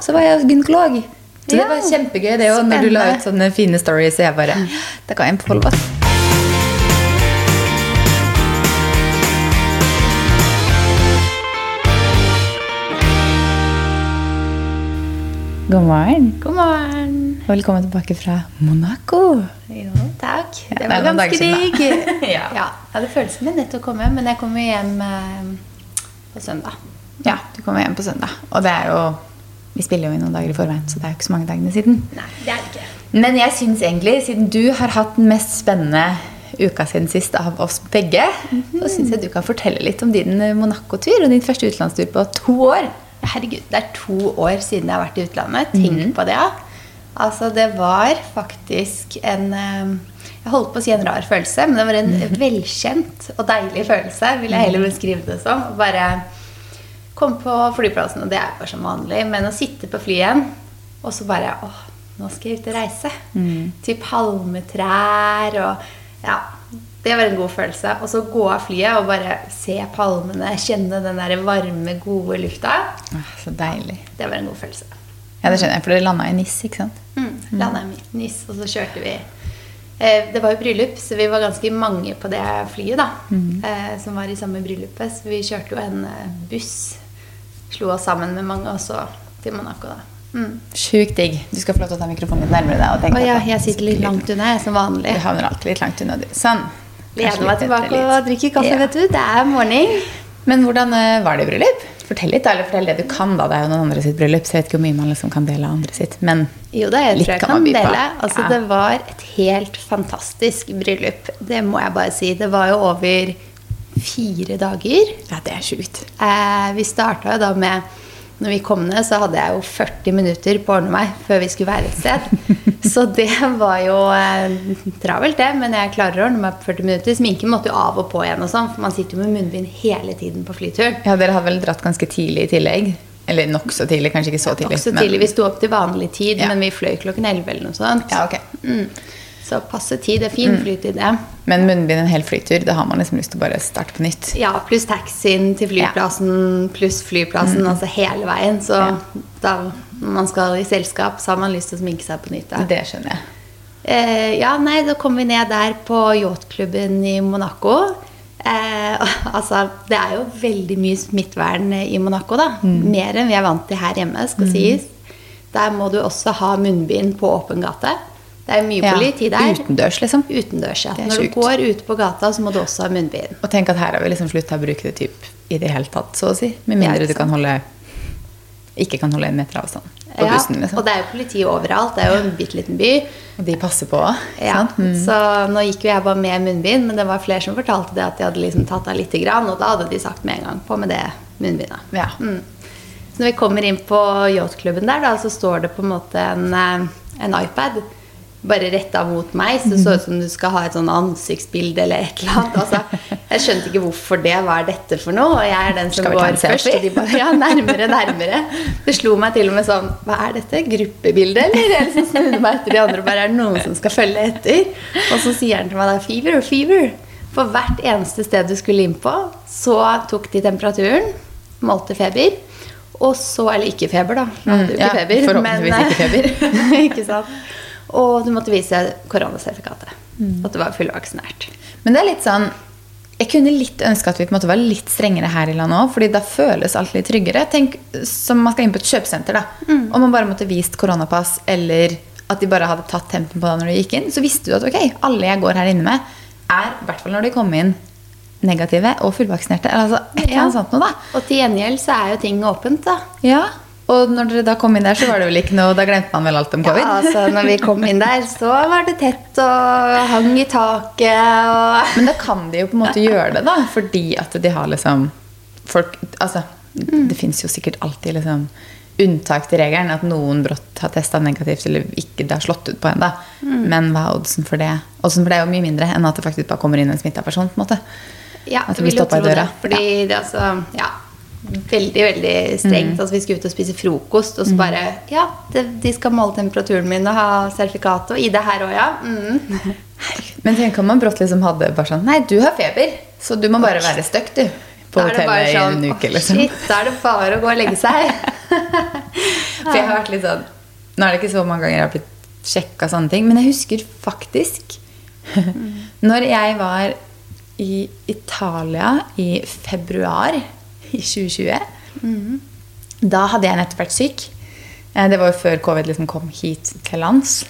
så var jeg gynekolog. Så det var kjempegøy, det òg, når du la ut sånne fine stories. så jeg bare Det kan jeg follow-up. God morgen. God morgen. Velkommen tilbake fra Monaco. Jo, takk. Det var ja, ganske digg. ja. Ja. Jeg det føles som jeg nettopp komme, men jeg kommer hjem eh, på søndag. Ja, du kommer hjem på søndag. Og det er jo Vi spiller jo i noen dager i forveien, så det er jo ikke så mange dagene siden. Nei, det er det ikke. Men jeg syns egentlig, siden du har hatt den mest spennende uka siden sist av oss begge, så syns jeg du kan fortelle litt om din eh, Monaco-tur og din første utenlandstur på to år. Herregud, det er to år siden jeg har vært i utlandet. Tenk på det. ja. Altså, det var faktisk en eh, Jeg holdt på å si en rar følelse, men det var en velkjent og deilig følelse, vil jeg heller beskrive det som. Bare komme på flyplassen, og det er jo bare som vanlig, men å sitte på flyet igjen, og så bare åh, nå skal jeg ut og reise. Til palmetrær og Ja. Det var en god følelse. Og så gå av flyet og bare se palmene, kjenne den der varme, gode lufta. Ah, så deilig. Det var en god følelse. Ja, det skjønner jeg, for dere landa i NIS, ikke sant? Mm. Landa i NIS, og så kjørte vi eh, Det var jo bryllup, så vi var ganske mange på det flyet da, mm. som var i samme bryllupet. Så vi kjørte jo en eh, buss. Slo oss sammen med mange også til Monaco, da. Mm. Sjukt digg. Du skal få lov til å ta mikrofonen litt nærmere deg. og tenke oh, ja, jeg sitter litt langt unna, jeg, som vanlig. Du havner alltid litt langt unna, du. Sånn. Gleder meg tilbake litt. og drikker kaffe, Ja. vet du. Det er morgen. Men hvordan eh, var det i bryllup? Fortell litt, da, eller fortell det du kan. da. Det er jo noen andre sitt bryllup, så jeg vet ikke hvor mye man liksom kan dele av andre sitt. Men Jo da, jeg Litt tror jeg kan kan man by på. dele. Altså, Ja. Det var et helt fantastisk bryllup. Det må jeg bare si. Det var jo over fire dager. ja, det er sjukt. Eh, vi starta da med når vi kom ned, så hadde jeg jo 40 minutter på å ordne meg før vi skulle være et sted. Så det var jo eh, travelt, det. Men jeg klarer å ordne meg på 40 minutter. Sminken måtte jo av og på igjen, og sånn, for man sitter jo med munnbind hele tiden på flyturen. Ja, Dere har vel dratt ganske tidlig i tillegg? Eller nokså tidlig, kanskje ikke så tidlig. nok så tidlig. Vi sto opp til vanlig tid, Ja. men vi fløy klokken 11 eller noe sånt. Ja, ok. Mm. Så passe tid. Det er fin flytid, det. Men munnbind en hel flytur, da har man liksom lyst til å bare starte på nytt. Ja, pluss taxien til flyplassen, pluss flyplassen, altså hele veien. Så Mm. Ja. da når man skal i selskap, så har man lyst til å sminke seg på nytt. Da. Det skjønner jeg. Eh, ja, nei, da kom vi ned der på yachtklubben i Monaco. Eh, altså, det er jo veldig mye smittevern i Monaco, da. Mm. Mer enn vi er vant til her hjemme, skal sies. Der må du også ha munnbind på åpen gate. Det er mye Ja, politi der. Utendørs, liksom. Utendørs, ja. Når sjukt. du går ute på gata, så må du også ha munnbind. Og tenk at her har vi liksom slutta å bruke det typ i det hele tatt, så å si. Med mindre du kan holde ikke kan holde en meter avstand på Ja, bussen. liksom. Og det er jo politi overalt. Det er jo en bitte liten by. Og de passer på òg. Mm. Så nå gikk jo jeg bare med munnbind, men det var flere som fortalte det at de hadde liksom tatt av lite grann, og da hadde de sagt med en gang på med det munnbindet. Ja. Mm. Så når vi kommer inn på yachtklubben der, da, så står det på en måte en, eh, en iPad bare retta mot meg, så det så ut som du skal ha et sånn ansiktsbilde eller et eller annet. Altså, jeg skjønte ikke hvorfor det Hva er dette for noe, og jeg er den som går først. Og de bare, ja, nærmere, nærmere. Det slo meg til og med sånn Hva er dette? Gruppebilde, eller? Jeg liksom snudde meg etter de andre, bare er det noen som skal følge etter? Og så sier han til meg da fever, fever. For hvert eneste sted du skulle inn på, så tok de temperaturen, målte feber. Og så, eller ikke feber, da. Jeg hadde jo Mm, ikke feber. forhåpentligvis men, ikke feber. ikke sant. Og du måtte vise koronasertifikatet. Mm. At du var fullvaksinert. Men det er litt sånn Jeg kunne litt ønske at vi på en måte var litt strengere her i landet òg, fordi da føles alt litt tryggere. Tenk som man skal inn på et kjøpesenter, da. Mm. Om man bare måtte vist koronapass, eller at de bare hadde tatt tempen på deg når du gikk inn, så visste du at ok, alle jeg går her inne med, er, i hvert fall når de kommer inn, negative og fullvaksinerte. Altså et eller Ja. sånt noe, da. Og til gjengjeld så er jo ting åpent, da. Ja. Og når dere da kom inn der, så var det vel ikke noe Da glemte man vel alt om covid? Ja, altså når vi kom inn der, så var det tett og hang i taket og Men da kan de jo på en måte gjøre det, da. Fordi at de har liksom folk, altså, Det fins jo sikkert alltid liksom unntak til regelen. At noen brått har testa negativt eller ikke det har slått ut på ennå. Men hva er oddsen for det? Oddsen for det er jo mye mindre enn at det faktisk bare kommer inn en smitta person. på en måte. Ja, At det vi vil jo i tro det. fordi Fordi det altså Ja. Veldig, veldig strengt. Altså, vi skulle ut og spise frokost, og så bare Ja, det, de skal måle temperaturen min og ha sertifikat og ID her òg, ja. Mm. Men tenk om man brått liksom hadde bare sånn Nei, du har feber, så du må bare være stuck, du. På det bare i sånn, en uke, «Å, liksom. Shit, da er det bare å gå og legge seg. For jeg har vært litt sånn Nå er det ikke så mange ganger jeg har blitt sjekka sånne ting, men jeg husker faktisk Når jeg var i Italia i februar i 2020 Da hadde jeg nettopp vært syk. Eh, Det var jo før covid liksom kom hit til lands.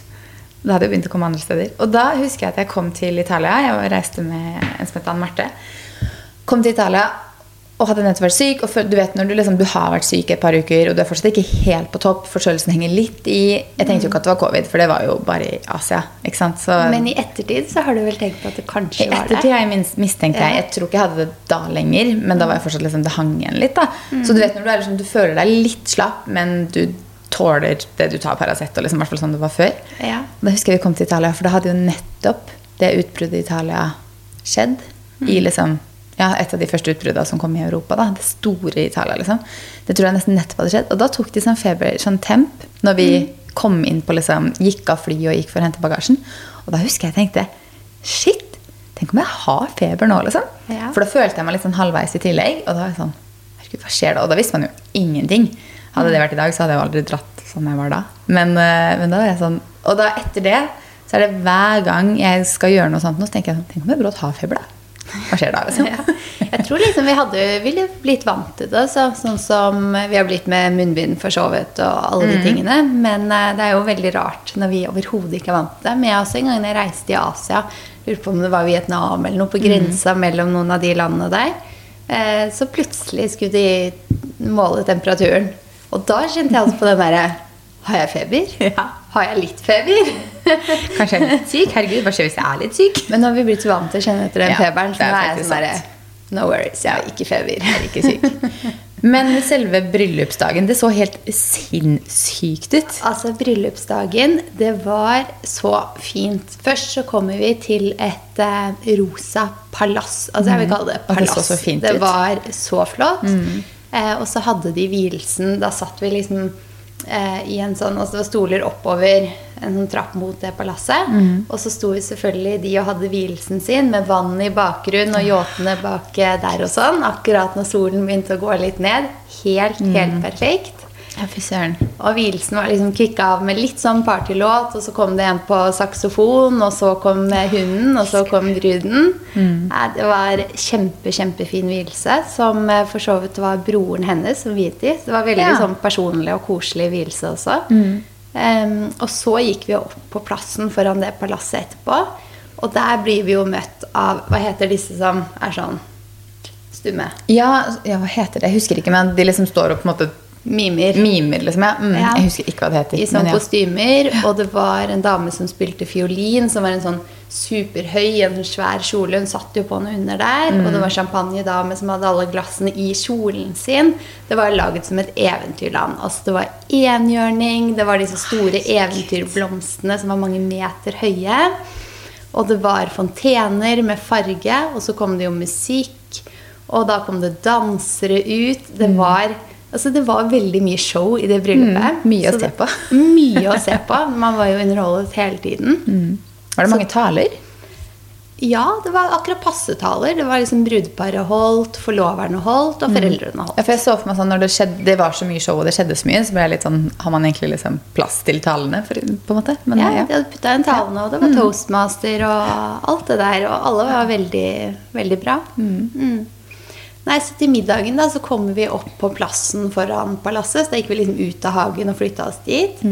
Da hadde jeg begynt å komme andre steder. Og da husker jeg at jeg kom til Italia. Jeg reiste med en som het Ann Marte. Kom til Italia og hadde nettopp vært syk. Og du vet når du, liksom, du har vært syk et par uker, og du er fortsatt ikke helt på topp, forkjølelsen henger litt i Jeg tenkte jo ikke at det var covid, for det var jo bare i Asia. ikke sant? Så, Men i ettertid så har du vel tenkt på at det kanskje var det? ettertid har jeg mistenkt. Ja. Jeg tror ikke jeg hadde det da lenger, men da var jeg fortsatt liksom, det hang igjen litt. da. Så du vet når du er liksom, du føler deg litt slapp, men du tåler det du tar Paracet, og liksom, i hvert fall sånn det var før. Ja. Da husker jeg vi kom til Italia, for da hadde jo nettopp det utbruddet i Italia skjedd. I liksom, ja, et av de første utbruddene som kom i Europa. da, Det store Italia. liksom. Det tror jeg nesten nettopp hadde skjedd. Og da tok de sånn feber, sånn temp, når vi kom inn på liksom, gikk av flyet og gikk for å hente bagasjen. Og da husker jeg tenkte Shit! Tenk om jeg har feber nå, liksom. Ja. For da følte jeg meg litt sånn halvveis i tillegg. Og da var jeg sånn Herregud, hva skjer da? Og da visste man jo ingenting. Hadde det vært i dag, så hadde jeg jo aldri dratt som jeg var da. Men, eh, men da var jeg sånn Og da etter det så er det hver gang jeg skal gjøre noe sånt, nå, så tenker jeg sånn Tenk om jeg brått har feber, da? Hva skjer da? liksom? Ja. Jeg tror liksom vi hadde ville blitt vant til det. Så, sånn som vi har blitt med munnbind for så vidt og alle de tingene. Men eh, det er jo veldig rart når vi overhodet ikke er vant til det. Men jeg også en gang jeg reiste i Asia, lurte på om det var Vietnam eller noe på grensa mellom noen av de landene der, eh, så plutselig skulle de måle temperaturen. Og da kjente jeg altså på den derre Har jeg feber? Ja. Har jeg litt feber? Kanskje jeg er litt syk? Herregud, hva skjer hvis jeg er litt syk? Men nå har vi blitt så vant til å kjenne etter den Ja, feberen. Så nå er jeg sånn derre. No worries, jeg har ikke feber. Jeg er ikke syk. Men selve bryllupsdagen, det så helt sinnssykt ut. Altså, bryllupsdagen, det var så fint. Først så kommer vi til et eh, rosa palass. Altså, jeg vil kalle det Og det så så fint det var så flott. Eh, og så hadde de vielsen. Da satt vi liksom i en sånn Altså, det var stoler oppover en sånn trapp mot det palasset. Og så sto vi selvfølgelig de og hadde vielsen sin med vann i bakgrunnen og yachtene bak eh, der og sånn. Akkurat når solen begynte å gå litt ned. Helt, helt perfekt. Ja, fy søren. Og vielsen var liksom kicka av med litt sånn partylåt, og så kom det en på saksofon, og så kom hunden, og så kom bruden. Nei, det var kjempe, kjempefin vielse, som eh, for så vidt var broren hennes som viet de. Det var veldig Ja. sånn personlig og koselig vielse også. Em, og så gikk vi opp på plassen foran det palasset etterpå, og der blir vi jo møtt av Hva heter disse som er sånn stumme? Ja, ja, hva heter det? Jeg husker ikke, men de liksom står og på en måte Mimer. mimer, liksom. Ja. Mm, Ja. Jeg husker ikke hva det heter. i sånne ja. kostymer. Og det var en dame som spilte fiolin, som var en sånn superhøy, en sånn svær kjole. Hun satt jo på noe under der. Og det var champagnedame som hadde alle glassene i kjolen sin. Det var laget som et eventyrland. Altså det var enhjørning, det var disse store eventyrblomstene som var mange meter høye. Og det var fontener med farge, og så kom det jo musikk. Og da kom det dansere ut. Det var, altså det var veldig mye show i det bryllupet. Mm, mye å se se det- på. mye å se på. Man var jo underholdet hele tiden. Var det mange taler? Ja, det var akkurat passe taler. Det var liksom brudeparet holdt, forloverne holdt, og foreldrene holdt. Ja, for jeg så for meg sånn, når det, skjedde, det var så mye show og det skjedde så mye, så ble jeg litt sånn Har man egentlig liksom plass til talene? For, på en måte? Men, Ja, ja. de hadde putta inn talene, og det var toastmaster og alt det der. Og alle var veldig, veldig bra. Mm. Nei, så til middagen da, så kommer vi opp på plassen foran palasset. Så da gikk vi liksom ut av hagen og flytta oss dit.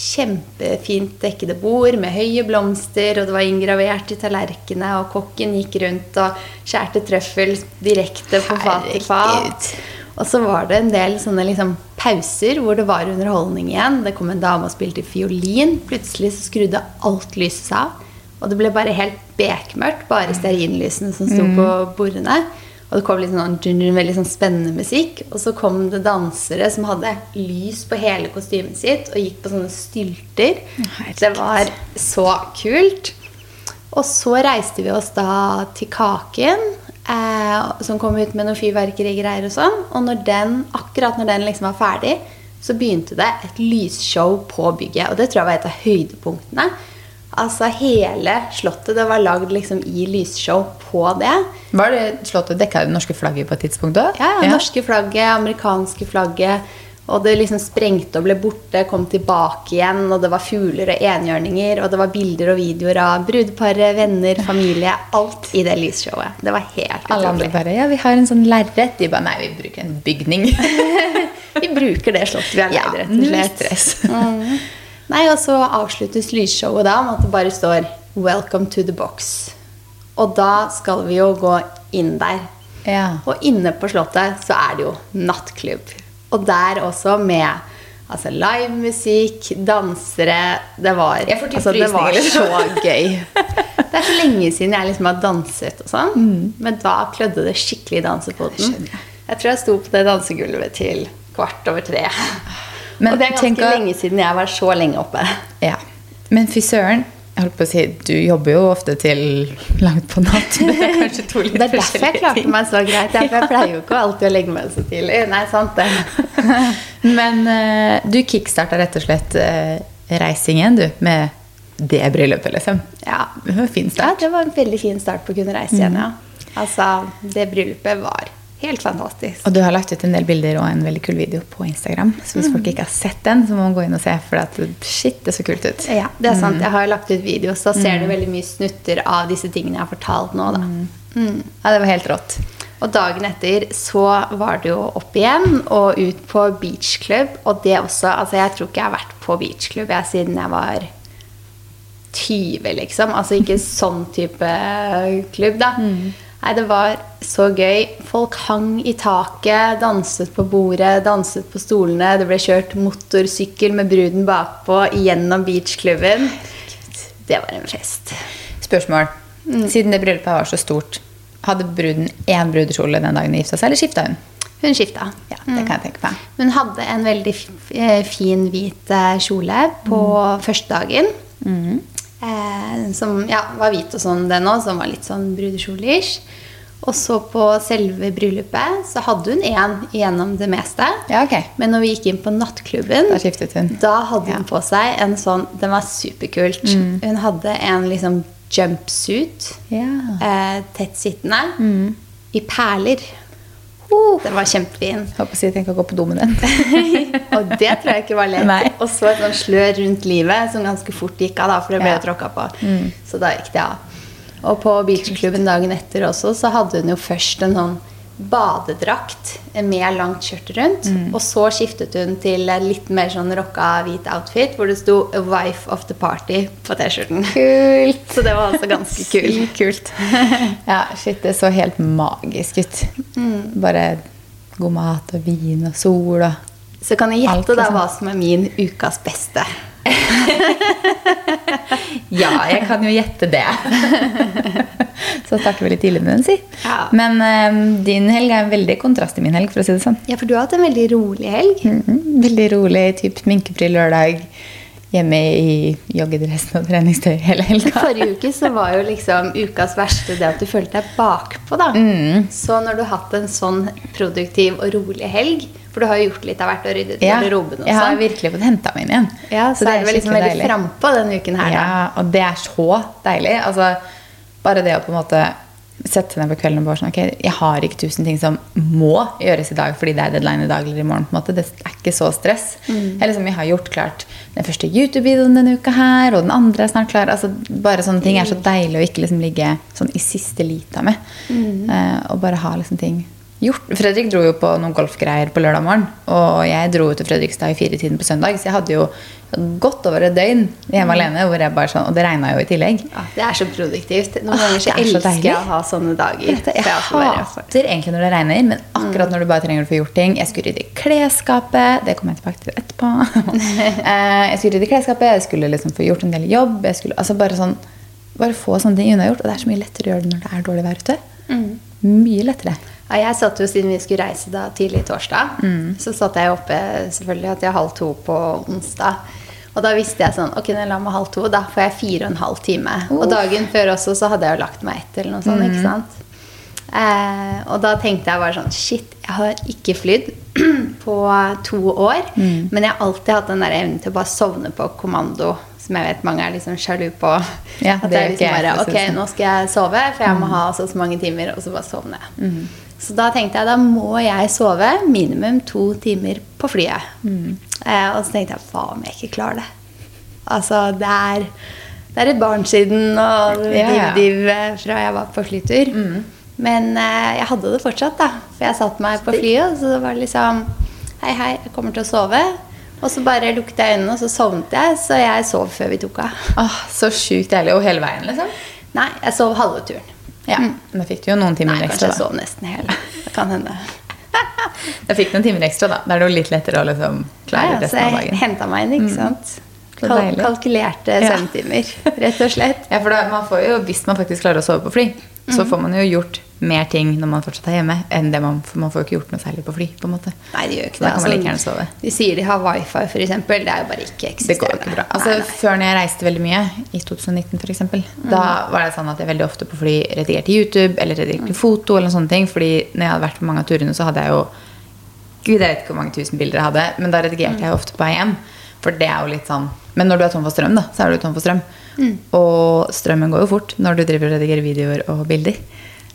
Kjempefint dekkede bord med høye blomster, og det var inngravert i tallerkenene, og kokken gikk rundt og skjærte trøffel direkte på fat til fat. Og så var det en del sånne liksom pauser hvor det var underholdning igjen. Det kom en dame og spilte fiolin. Plutselig så skrudde alt lyset seg av. Og det ble bare helt bekmørkt. Bare stearinlysene som sto på bordene. Og det kom litt sånn veldig sånn spennende musikk. Og så kom det dansere som hadde lys på hele kostymet sitt og gikk på sånne stylter. Herregud. Det var så kult. Og så reiste vi oss da til Kaken, eh, som kom ut med noen fyrverkerigreier og sånn. Og når den, akkurat når den liksom var ferdig, så begynte det et lysshow på bygget. Og det tror jeg var et av høydepunktene. Altså hele slottet det var lagd liksom i lysshow på det. Var det slottet dekka det norske flagget på et tidspunkt da? Ja, ja, Norske flagget, amerikanske flagget. Og det liksom sprengte og ble borte, kom tilbake igjen, og det var fugler og enhjørninger, og det var bilder og videoer av brudeparet, venner, familie. Alt i det lysshowet. Det var helt Alle andre bare Ja, vi har en sånn lerret. De bare Nei, vi bruker en bygning. Vi bruker det slottet vi har ja, leid, rett og null slett. stress. Mm. Nei, og så avsluttes lysshowet da med at det bare står 'Welcome to the box'. Og da skal vi jo gå inn der. Ja. Og inne på Slottet så er det jo nattklubb. Og der også med altså livemusikk, dansere Det var, altså, det var så gøy. Det er så lenge siden jeg liksom har danset og sånn. Men da klødde det skikkelig i. Mm. jeg. Jeg tror jeg sto på det dansegulvet til kvart over tre. Men og det er ganske tenker, lenge siden jeg var så lenge oppe. ja. Men fy søren. Jeg holdt på å si, Du jobber jo ofte til langt på natt. Det er kanskje to litt forskjellige ting. Det er derfor jeg klarte ting. meg så greit. Jeg, jeg pleier jo ikke alltid å legge meg så tidlig. Nei, sant det. Men uh, du kickstarta rett og slett uh, reisingen, du, med det bryllupet, liksom. Ja. Det var en fin Ja, det var en veldig fin start på å kunne reise igjen, ja. Altså, det bryllupet var helt fantastisk. Og du har lagt ut en del bilder og en veldig kul video på Instagram. Så hvis folk ikke har sett den, så må man gå inn og se. For at, shit, det så kult ut. Ja, det er sant. Jeg har lagt ut video, så ser ser du veldig mye snutter av disse tingene jeg har fortalt nå, da. Mm. Ja, det var helt rått. Og dagen etter så var det jo opp igjen og ut på beachclub. Og det også Altså, jeg tror ikke jeg har vært på beachclub jeg, siden jeg var 20, liksom. Altså ikke sånn type klubb, da. Nei, det var så gøy. Folk hang i taket, danset på bordet, danset på stolene. Det ble kjørt motorsykkel med bruden bakpå gjennom beachklubben. Det var en fest. Spørsmål. Siden det bryllupet var så stort, hadde bruden én brudekjole den dagen de gifta seg, eller skifta hun? Hun skifta. Ja, det kan jeg tenke meg. Hun hadde en veldig eh, fin, hvit eh, kjole på første dagen. Eh, som ja, var hvit og sånn, den òg, som var litt sånn brudekjole-ish. Og så på selve bryllupet så hadde hun én gjennom det meste. Ja, okay. Men når vi gikk inn på nattklubben, Da hun. da hadde hun Ja. Mm. på seg en sånn Den var superkult. Hun hadde en liksom jumpsuit, Ja. eh, tettsittende, Mm. i perler. Den var kjempefin. Håper jeg tenker å gå på do med den. Og det tror jeg ikke var lett. Nei. Og så et sånt slør rundt livet som ganske fort gikk av, da, for det ble Ja. tråkka på. Så da gikk det av. Og på beachklubben dagen etter også, så hadde hun jo først en sånn badedrakt med langt skjørt rundt. Og så skiftet hun til litt mer sånn rocka hvit outfit hvor det sto wife of the party' på T-skjorten. Kult. Så det var altså ganske. Sykt kult. Ja, shit, det så helt magisk ut. Bare god mat og vin og sol og Så kan jeg gjette da hva som er min ukas beste. Ja, jeg kan jo gjette det. Så snakker vi litt tidlig med den, si. Ja. Men um, din helg er en veldig kontrast til min helg, for å si det sånn. Ja, for du har hatt en veldig rolig helg. Mhm, Veldig rolig, typ sminkefri lørdag. Hjemme i joggedressen og treningstøy hele helga. Forrige uke så var jo liksom ukas verste det at du følte deg bakpå, da. Mm. Så når du har hatt en sånn produktiv og rolig helg, for du har jo gjort litt av hvert og ryddet Ja, garderoben og jeg har sånn, virkelig fått henta meg inn igjen. ja, så, er det vel liksom veldig frampå denne uken her, da. Ja, og det er så deilig. Altså, bare det å på en måte sette ned på kvelden og bare sånn Ok, jeg har ikke tusen ting som må gjøres i dag fordi det er deadline i dag eller i morgen. på en måte. Det er ikke så stress. Eller som jeg har gjort klart den første YouTube-videoen denne uka her, og den andre er snart klar. Altså, bare sånne ting er så deilig å ikke liksom ligge sånn i siste lita med. Eh, og bare ha liksom ting gjort. Fredrik dro jo på noen golfgreier på lørdag morgen. Og jeg dro til Fredrikstad i firetiden på søndag, så jeg hadde jo godt over et døgn hjemme alene. Hvor jeg bare sånn, og det regna jo i tillegg. Ja, det er så produktivt. Noen ganger så er elsker jeg å ha sånne dager. Jeg, jeg hater egentlig når det regner, men akkurat når du bare trenger å få gjort ting Jeg skulle rydde i klesskapet. Det kommer jeg tilbake til etterpå. Eh, jeg skulle rydde i klesskapet, jeg skulle liksom få gjort en del jobb. Jeg skulle, altså bare, sånn, bare få sånne ting unnagjort. Og det er så mye lettere å gjøre det når det er dårlig vær ute. Mye lettere. Ja, jeg satt jo Siden vi skulle reise da tidlig torsdag, Mm. så satt jeg oppe selvfølgelig til halv to på onsdag. Og da visste jeg sånn Ok, når jeg la meg halv to, da får jeg fire og en halv time. Og dagen før også så hadde jeg jo lagt meg ett eller noe sånt. Mm. ikke sant? Eh, og da tenkte jeg bare sånn Shit, jeg har ikke flydd på to år. Mm. Men jeg har alltid hatt den der evnen til å bare sovne på kommando. Som jeg vet mange er liksom sjalu på. Ja, At det er liksom bare Ok, sånn. nå skal jeg sove, for jeg må ha så, så mange timer, og så bare sovne. Så da tenkte jeg da må jeg sove minimum to timer på flyet. Eh, og så tenkte jeg hva om jeg ikke klarer det? Altså, det er, det er et barn siden og div-div ja, ja. fra jeg var på flytur. Men eh, jeg hadde det fortsatt, da. For jeg satte meg på flyet, og så var det liksom Hei, hei, jeg kommer til å sove. Og så bare lukket jeg øynene, og så sovnet jeg. Så jeg sov før vi tok av. Åh, så sjukt deilig. Og hele veien, liksom? Nei, jeg sov halve turen. Ja. Da fikk du jo noen timer Nei, ekstra. kanskje jeg sov nesten hele. Det kan hende. Da fikk du noen timer ekstra, da. Da er det jo litt lettere å liksom klare resten av dagen. jeg henta meg inn, ikke sant. Mm. Kal kalkulerte kalkulerte Ja. søvntimer, rett og slett. Ja, for da, man får jo, Hvis man faktisk klarer å sove på fly, så får man jo gjort mer ting når man fortsatt er hjemme, enn det man man får jo ikke gjort noe særlig på fly. på en måte. Nei, det gjør ikke det. Altså, like sove. de sier de har wifi, f.eks. Det er jo bare ikke Det går eksisterende. ikke bra. Altså, Nei, nei. Før når jeg reiste veldig mye, i 2019 f.eks., da var det sånn at jeg veldig ofte på fly redigerte YouTube eller redigerte foto. eller sånne ting, fordi når jeg hadde vært på mange av turene, så hadde jeg jo Gud, jeg vet ikke hvor mange tusen bilder jeg hadde, men da redigerte jeg ofte på vei hjem. For det er jo litt sånn Men når du er tom for strøm, da, så er du tom for strøm. Og strømmen går jo fort når du driver og redigerer videoer og bilder.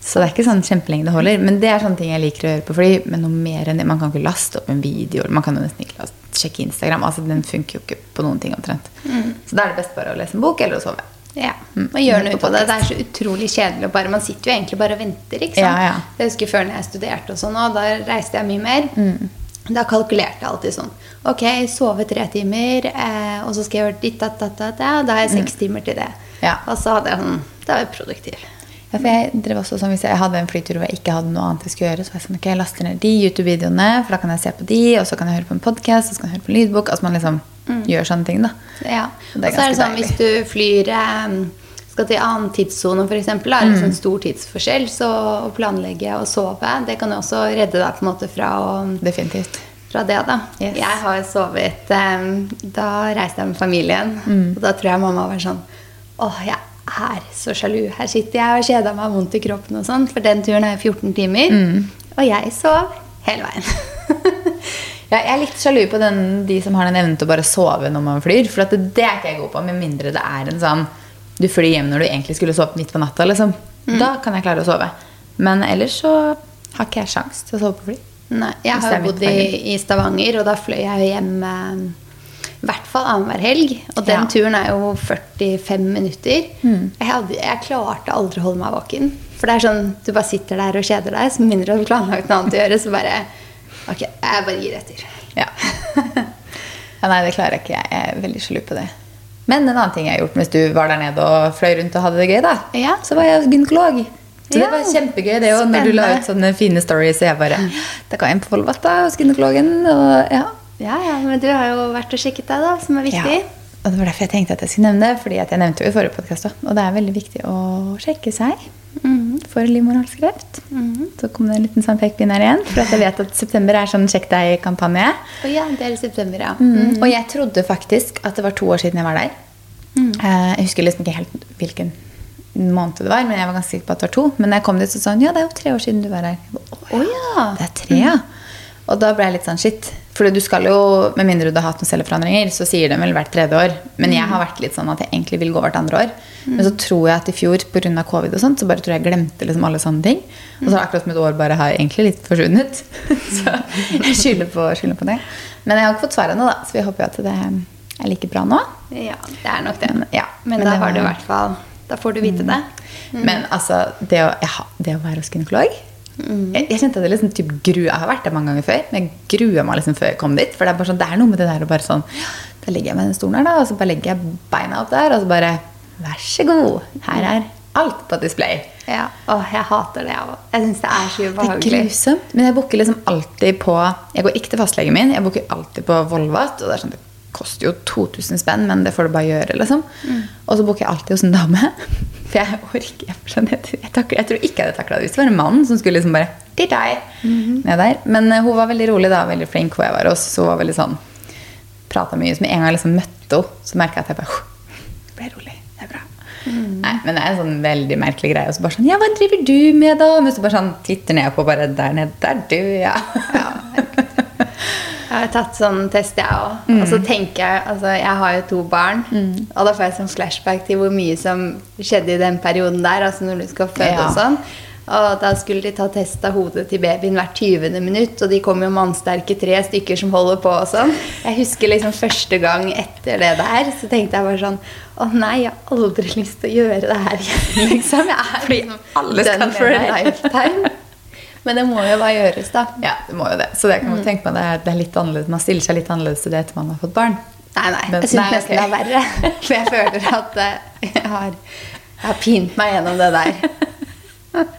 Så det er ikke sånn kjempelenge det holder. Men det er sånne ting jeg liker å gjøre på fly. Men noe mer enn det. Man kan ikke laste opp en video. eller Man kan jo nesten ikke laste, sjekke Instagram. Altså, den funker jo ikke på noen ting omtrent. Så da er det best bare å lese en bok eller å sove. Ja, Mm. man gjør noe på ut av det. Det er så utrolig kjedelig. bare, Man sitter jo egentlig bare og venter. ikke sant? Ja, ja. Jeg husker Før når jeg studerte, og sånn, og da reiste jeg mye mer. Mm. Da kalkulerte jeg alltid sånn. Ok, sove tre timer, eh, og så skal jeg gjøre ditt, datt, datt, datt, og da har jeg seks timer til det. Mm. Ja. Og så hadde jeg sånn Da var jeg produktiv. Ja, for jeg drev også sånn, Hvis jeg hadde en flytur hvor jeg ikke hadde noe annet jeg skulle gjøre, så var jeg sånn, ok, jeg laster ned de YouTube-videoene, for da kan jeg se på de, og så kan jeg høre på en podkast, og så kan jeg høre på en lydbok. Altså man liksom gjør sånne ting, da. Ja. Og er så er det sånn sånn hvis du flyr eh, skal til annen tidssone, f.eks., er det en sånn stor tidsforskjell, så å planlegge og sove, det kan jo også redde deg på en måte fra å Definitivt. fra det, da. Yes. Jeg har sovet um, Da reiste jeg med familien, Mm. og da tror jeg mamma var sånn Åh, jeg er så sjalu. Her sitter jeg og kjeder meg vondt i kroppen og sånn, for den turen er jo 14 timer. Mm. Og jeg sov hele veien. Ja, jeg er litt sjalu på den, de som har den evnen til å bare sove når man flyr. For at det, det er ikke jeg god på, med mindre det er en sånn Du flyr hjem når du egentlig skulle sove midt på natta. Liksom. Da kan jeg klare å sove. Men ellers så har ikke jeg sjans til å sove på fly. Nei, jeg har jo bodd i, i Stavanger, og da fløy jeg hjem eh, i hvert fall annenhver helg. Og den Ja. turen er jo 45 minutter. Mm. Jeg, hadde, jeg klarte aldri å holde meg våken. For det er sånn, du bare sitter der og kjeder deg, så mindre du har planlagt noe annet å gjøre, så bare Ok, jeg bare gir etter. Ja. ja, nei, det klarer jeg ikke. Jeg er veldig sjalu på det. Men en annen ting jeg har gjort mens du var der nede og fløy rundt og hadde det gøy, da, Ja. så var jeg gynekolog. Så det Ja. var kjempegøy, det òg, når du la ut sånne fine stories. så jeg bare Da kan jeg inn på Volvat hos gynekologen. Og ja. Ja, ja, men du har jo vært og sjekket deg, da, som er viktig. Og det var derfor jeg tenkte at jeg skulle nevne det. Fordi at jeg nevnte jo i forrige podcast også. Og det er veldig viktig å sjekke seg mm, for livmorhalskreft. Så kom det en liten sånn pekepinn her igjen. For at jeg vet at september er sånn sjekk deg-kampanje. Oh, ja, det er i september, ja. Mm. Og jeg trodde faktisk at det var to år siden jeg var der. Mm. Eh, Jeg husker liksom ikke helt hvilken måned det var, men jeg var ganske sikker på at det var to. Men da jeg kom dit, så sa hun ja, det er jo tre år siden du var her. Å oh, ja. Det er tre, ja. Og da ble jeg litt sånn shit. For du skal jo, med mindre du har hatt noen celleforandringer, så sier de vel hvert tredje år. Men jeg har vært litt sånn at jeg egentlig vil gå hvert andre år. Men så tror jeg at i fjor, pga. covid og sånt, så bare tror jeg jeg glemte liksom alle sånne ting. Og så har akkurat som et år bare har egentlig litt forsvunnet. så jeg skylder på, skylder på det. Men jeg har ikke fått svar ennå, da, så vi håper jo at det er like bra nå. Ja, det er nok det. Men, ja, Men, men da det har du i hvert fall Da får du vite det. Men altså, det å, ja, det å være hos gynekolog jeg, jeg kjente at jeg liksom typ grua, jeg har vært der mange ganger før, men jeg gruer meg liksom før jeg kom dit. For det er bare sånn, det er noe med det der å bare sånn Da legger jeg meg i den stolen her, da, og så bare legger jeg beina opp der, og så bare Vær så god, her er alt på display. Ja. Åh, jeg hater det, jeg òg. Jeg syns det er så Det er grusomt. Men jeg booker liksom alltid på Jeg går ikke til fastlegen min, jeg booker alltid på Volvat. Og det er sånn, det koster jo 2000 spenn, men det får du bare gjøre, liksom. Og så booker jeg alltid hos en dame. For jeg orker jeg, jeg, takler, jeg tror ikke jeg hadde takla det hvis det var en mann som skulle liksom bare mm -hmm. ned der. Men uh, hun var veldig rolig, da, veldig flink hvor jeg var hos. Så hun var veldig sånn Prata mye. Så med en gang jeg liksom møtte henne, så merka jeg at jeg bare «Huh, ble rolig. Det er bra. Nei, men det er en sånn veldig merkelig greie. Og så bare sånn Ja, hva driver du med, da? Mens du bare sånn titter ned på bare Der nede, der du, ja. Jeg har tatt sånn test, jeg òg. Og så tenker jeg Altså, jeg har jo to barn. Og da får jeg sånn flashback til hvor mye som skjedde i den perioden der. Altså når du skal føde Ja. og sånn. Og da skulle de ta test av hodet til babyen hvert 20. minutt, og de kom jo mannsterke tre stykker som holder på og sånn. Jeg husker liksom første gang etter det der, så tenkte jeg bare sånn Å nei, jeg har aldri lyst til å gjøre det her igjen, liksom. Jeg er Fordi liksom alle skal den for a lifetime. Men det må jo bare gjøres, da. Ja, det må jo det. Så det kan man tenke meg, det er, det er litt annerledes. Man stiller seg litt annerledes til det etter man har fått barn. Nei, nei. Men- Jeg syns nesten okay. det er verre. For jeg føler at eh, jeg har, jeg har pint meg gjennom det der.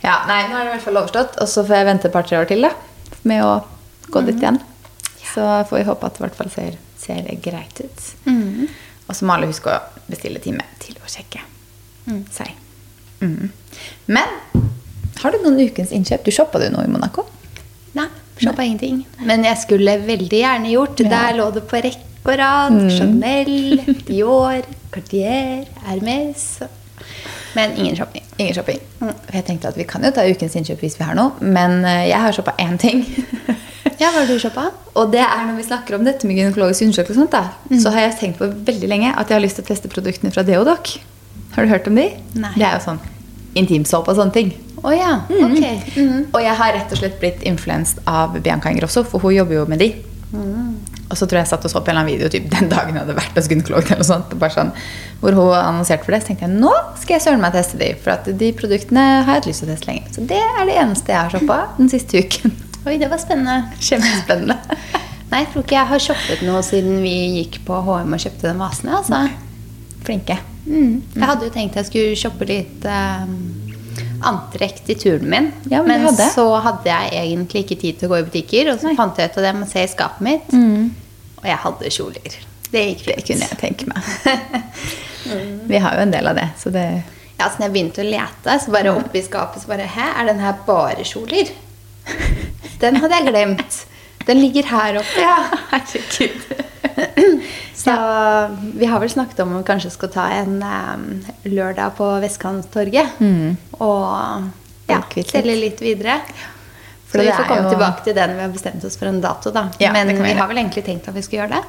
Ja, nei, nå er det i hvert fall overstått. Og så får jeg vente et par-tre år til da, med å gå dit igjen. Så får vi håpe at det i hvert fall ser, ser greit ut. Og så må alle huske å bestille time til å sjekke seg. Mm. Men har du noen ukens innkjøp? Du shoppa du noe i Monaco? Nei, shoppa ingenting. Men jeg skulle veldig gjerne gjort. Ja. Der lå det på rekke og rad. Chanel, Dior, Cartier, Hermes. Men ingen shopping. Ingen shopping. For Jeg tenkte at vi kan jo ta ukens innkjøp hvis vi har noe, men eh, jeg har shoppa én ting. Ja, hva har du shoppa? Og det er når vi snakker om dette med gynekologisk undersøkelse, og sånt, da, så har jeg tenkt på veldig lenge at jeg har lyst til å teste produktene fra Deodoc. Har du hørt om de? Nei. Det er jo sånn intimsåpe og sånne ting. Oh, ja, ok. Mm. Og jeg har rett og slett blitt influenset av Bianca Ingrosso, for hun jobber jo med de. Og så tror jeg jeg satt og så på en eller annen video typ, den dagen jeg hadde vært hos gynekologen, eller sånt, sånn, hvor hun annonserte for det. Så tenkte jeg nå skal jeg søren meg teste de, for at de produktene har jeg hatt lyst til å teste lenge. Så det er det eneste jeg har shoppa den siste uken. Oi, det var spennende. Kjempespennende. Nei, jeg tror ikke jeg har shoppet noe siden vi gikk på HM og kjøpte den vasen. Altså. Flinke. Mm. Jeg hadde jo tenkt jeg skulle shoppe litt eh, antrekk til turen min. Ja, men men hadde. så hadde jeg egentlig ikke tid til å gå i butikker. Og så Nei. fant jeg ut av det med å se i skapet mitt. Og jeg hadde kjoler. Det gikk Det kunne jeg tenke meg. Vi har jo en del av det, så det Ja, så når jeg begynte å lete, så bare oppi skapet så bare Hæ, er den her bare kjoler? Den hadde jeg glemt. Den ligger her oppe. Ja, Herregud. Så vi har vel snakket om om vi kanskje skal ta en um, lørdag på Vestkanttorget. Og ja, selge litt videre. For så vi får komme jo- tilbake til det når vi har bestemt oss for en dato. da. Ja, Men vi vi har vel egentlig tenkt at vi skal gjøre det.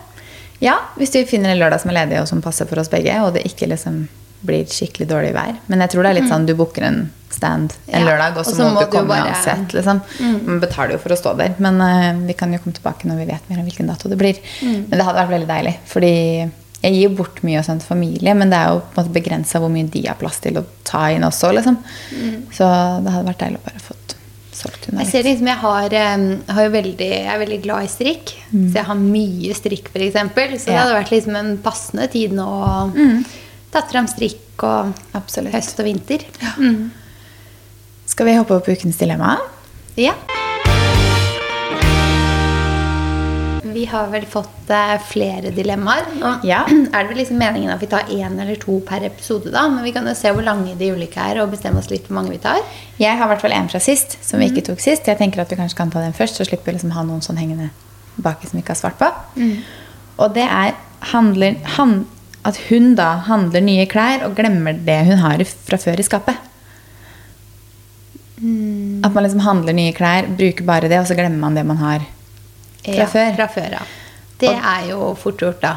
Ja, hvis vi finner en lørdag som er ledig og som passer for oss begge, og det ikke liksom blir skikkelig dårlig vær. Men jeg tror det er litt sånn du booker en stand en Ja, lørdag, og så må, du komme uansett. Liksom. Man betaler jo for å stå der. Men uh, vi kan jo komme tilbake når vi vet mer om hvilken dato det blir. Men det hadde vært veldig deilig. Fordi jeg gir bort mye til familie, men det er jo på begrensa hvor mye de har plass til å ta inn også. Liksom. Så det hadde vært deilig å bare fått solgt unna Jeg ser litt. liksom, jeg har, har jo veldig, jeg er veldig glad i strikk. Så jeg har mye strikk, f.eks. Så det hadde vært liksom en passende tid nå å tatt fram strikk og Absolutt. høst og vinter. Skal vi hoppe opp på ukens dilemma? Ja. Vi har vel fått eh, flere dilemmaer. Nå Ja. er det vel liksom meningen at vi tar én eller to per episode, da. Men vi kan jo se hvor lange de ulike er, og bestemme oss litt hvor mange vi tar. Jeg har i hvert fall en fra sist, som vi ikke tok sist. Jeg tenker at vi kanskje kan ta den først, så slipper vi liksom ha noen sånn hengende baki som vi ikke har svart på. Og det er handler, han, at hun da handler nye klær og glemmer det hun har fra før i skapet. At man liksom handler nye klær, bruker bare det, og så glemmer man det man har fra Ja, før. Fra før, ja. Det Og- er jo fort gjort, da.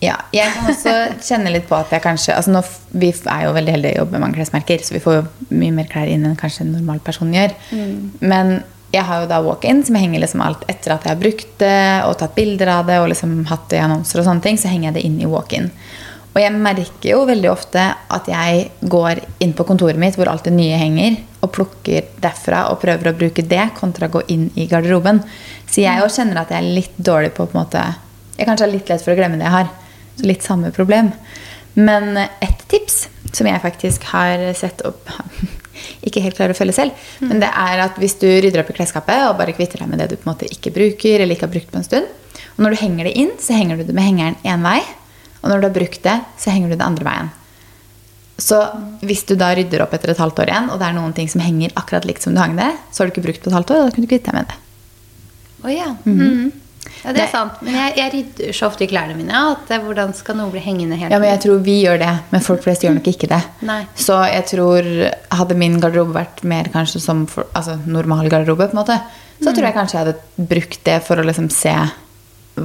Ja, jeg kan også kjenne litt på at jeg kanskje altså nå, Vi er jo veldig heldige å jobbe med mange klesmerker, så vi får jo mye mer klær inn enn kanskje en normal person gjør. Men jeg har jo da walk-in, som jeg henger liksom alt etter at jeg har brukt det og tatt bilder av det og liksom hatt det i annonser og sånne ting, så henger jeg det inn i walk-in. Og jeg merker jo veldig ofte at jeg går inn på kontoret mitt hvor alt det nye henger, og plukker derfra og prøver å bruke det kontra å gå inn i garderoben. Så jeg også kjenner at jeg er litt dårlig på på måte Jeg kanskje har litt lett for å glemme det jeg har. Så litt samme problem. Men et tips som jeg faktisk har sett opp Ikke helt klarer å følge selv. Men det er at hvis du rydder opp i klesskapet og bare kvitter deg med det du på en måte ikke bruker, eller ikke har brukt på en stund, og når du henger det inn, så henger du det med hengeren én vei. Og når du har brukt det, så henger du det andre veien. Så hvis du da rydder opp etter et halvt år igjen, og det er noen ting som henger akkurat likt som du hang det, så har du ikke brukt på et halvt år, og da kunne du kvitte deg med det. Oh, ja. Mhm. Ja, det er sant. Men jeg, jeg rydder så ofte i klærne mine at eh, hvordan skal noe bli hengende helt Ja, men jeg tror vi gjør det, men folk flest gjør nok ikke det. Nei. Så jeg tror Hadde min garderobe vært mer kanskje som for, altså, normal garderobe, på en måte, så tror jeg kanskje jeg hadde brukt det for å liksom se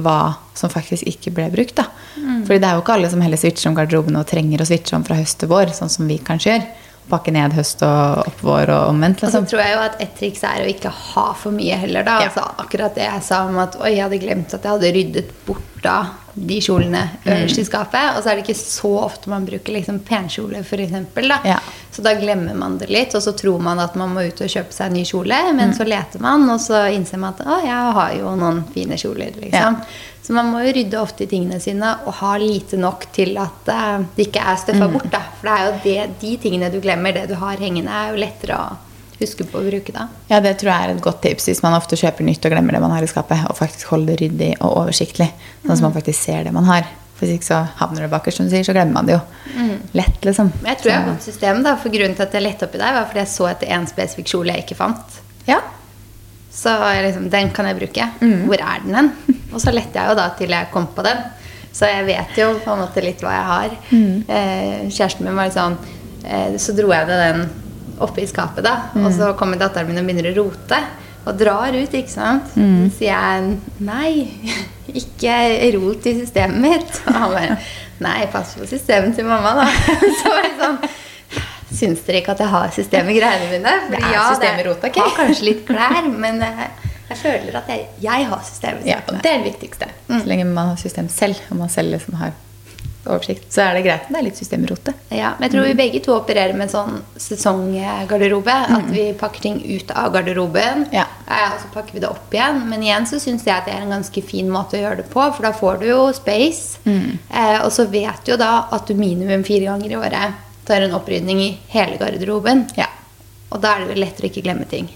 hva som faktisk ikke ble brukt. da. Fordi det er jo ikke alle som heller switcher om garderoben og trenger å switche om fra høst til vår, sånn som vi kanskje gjør. Pakke ned høst og opp vår og omvendt. Og så Liksom. tror jeg jo at et triks er å ikke ha for mye heller, da. Ja. Altså akkurat det jeg sa om at oi, jeg hadde glemt at jeg hadde ryddet bort da de kjolene øverst i skapet. Og så er det ikke så ofte man bruker liksom penkjole, eksempel, da. Ja. Så da glemmer man det litt, og så tror man at man må ut og kjøpe seg en ny kjole, men så leter man, og så innser man at å, jeg har jo noen fine kjoler, liksom. Ja. Så man må jo rydde ofte i tingene sine og ha lite nok til at eh, det ikke er støffa bort. da. For det er jo det, de tingene du glemmer, det du har hengende, er jo lettere å huske på å bruke da. Ja, det tror jeg er et godt tips hvis man ofte kjøper nytt og glemmer det man har i skapet. Og faktisk holder det ryddig og oversiktlig, sånn at man faktisk ser det man har. Hvis ikke så havner det bakerst, som du sier, så glemmer man det jo. Lett, liksom. Jeg tror jeg har godt system, da, for grunnen til at jeg lette oppi deg, var fordi jeg så etter en spesifikk kjole jeg ikke fant. Ja. Så liksom, den kan jeg bruke. Mm. Hvor er den hen? Og så lette jeg jo da til jeg kom på den. Så jeg vet jo på en måte litt hva jeg har. Mm. Eh, kjæresten min var litt sånn eh, Så dro jeg det den oppe i skapet, da. Og Mm. så kommer datteren min og begynner å rote. Og drar ut, ikke sant. Mm. Så sier jeg nei, ikke rot i systemet mitt. Og han bare nei, pass på systemet til mamma, da. Så var det sånn Syns dere ikke at jeg har system i greiene mine? Det er system i rota, ok? har kanskje litt klær, men eh, jeg føler at jeg, jeg har systemet. Ja, og det er det viktigste. Så lenge man har system selv, og man selv liksom har oversikt, så er det greit. Det er litt systemrote. Ja, men jeg tror vi begge to opererer med en sånn sesonggarderobe. At vi pakker ting ut av garderoben, Ja. og så pakker vi det opp igjen. Men igjen så syns jeg at det er en ganske fin måte å gjøre det på, for da får du jo space. Eh, og så vet du jo da at du minimum fire ganger i året tar en opprydning i hele garderoben. Ja. Og da er det vel lettere å ikke glemme ting.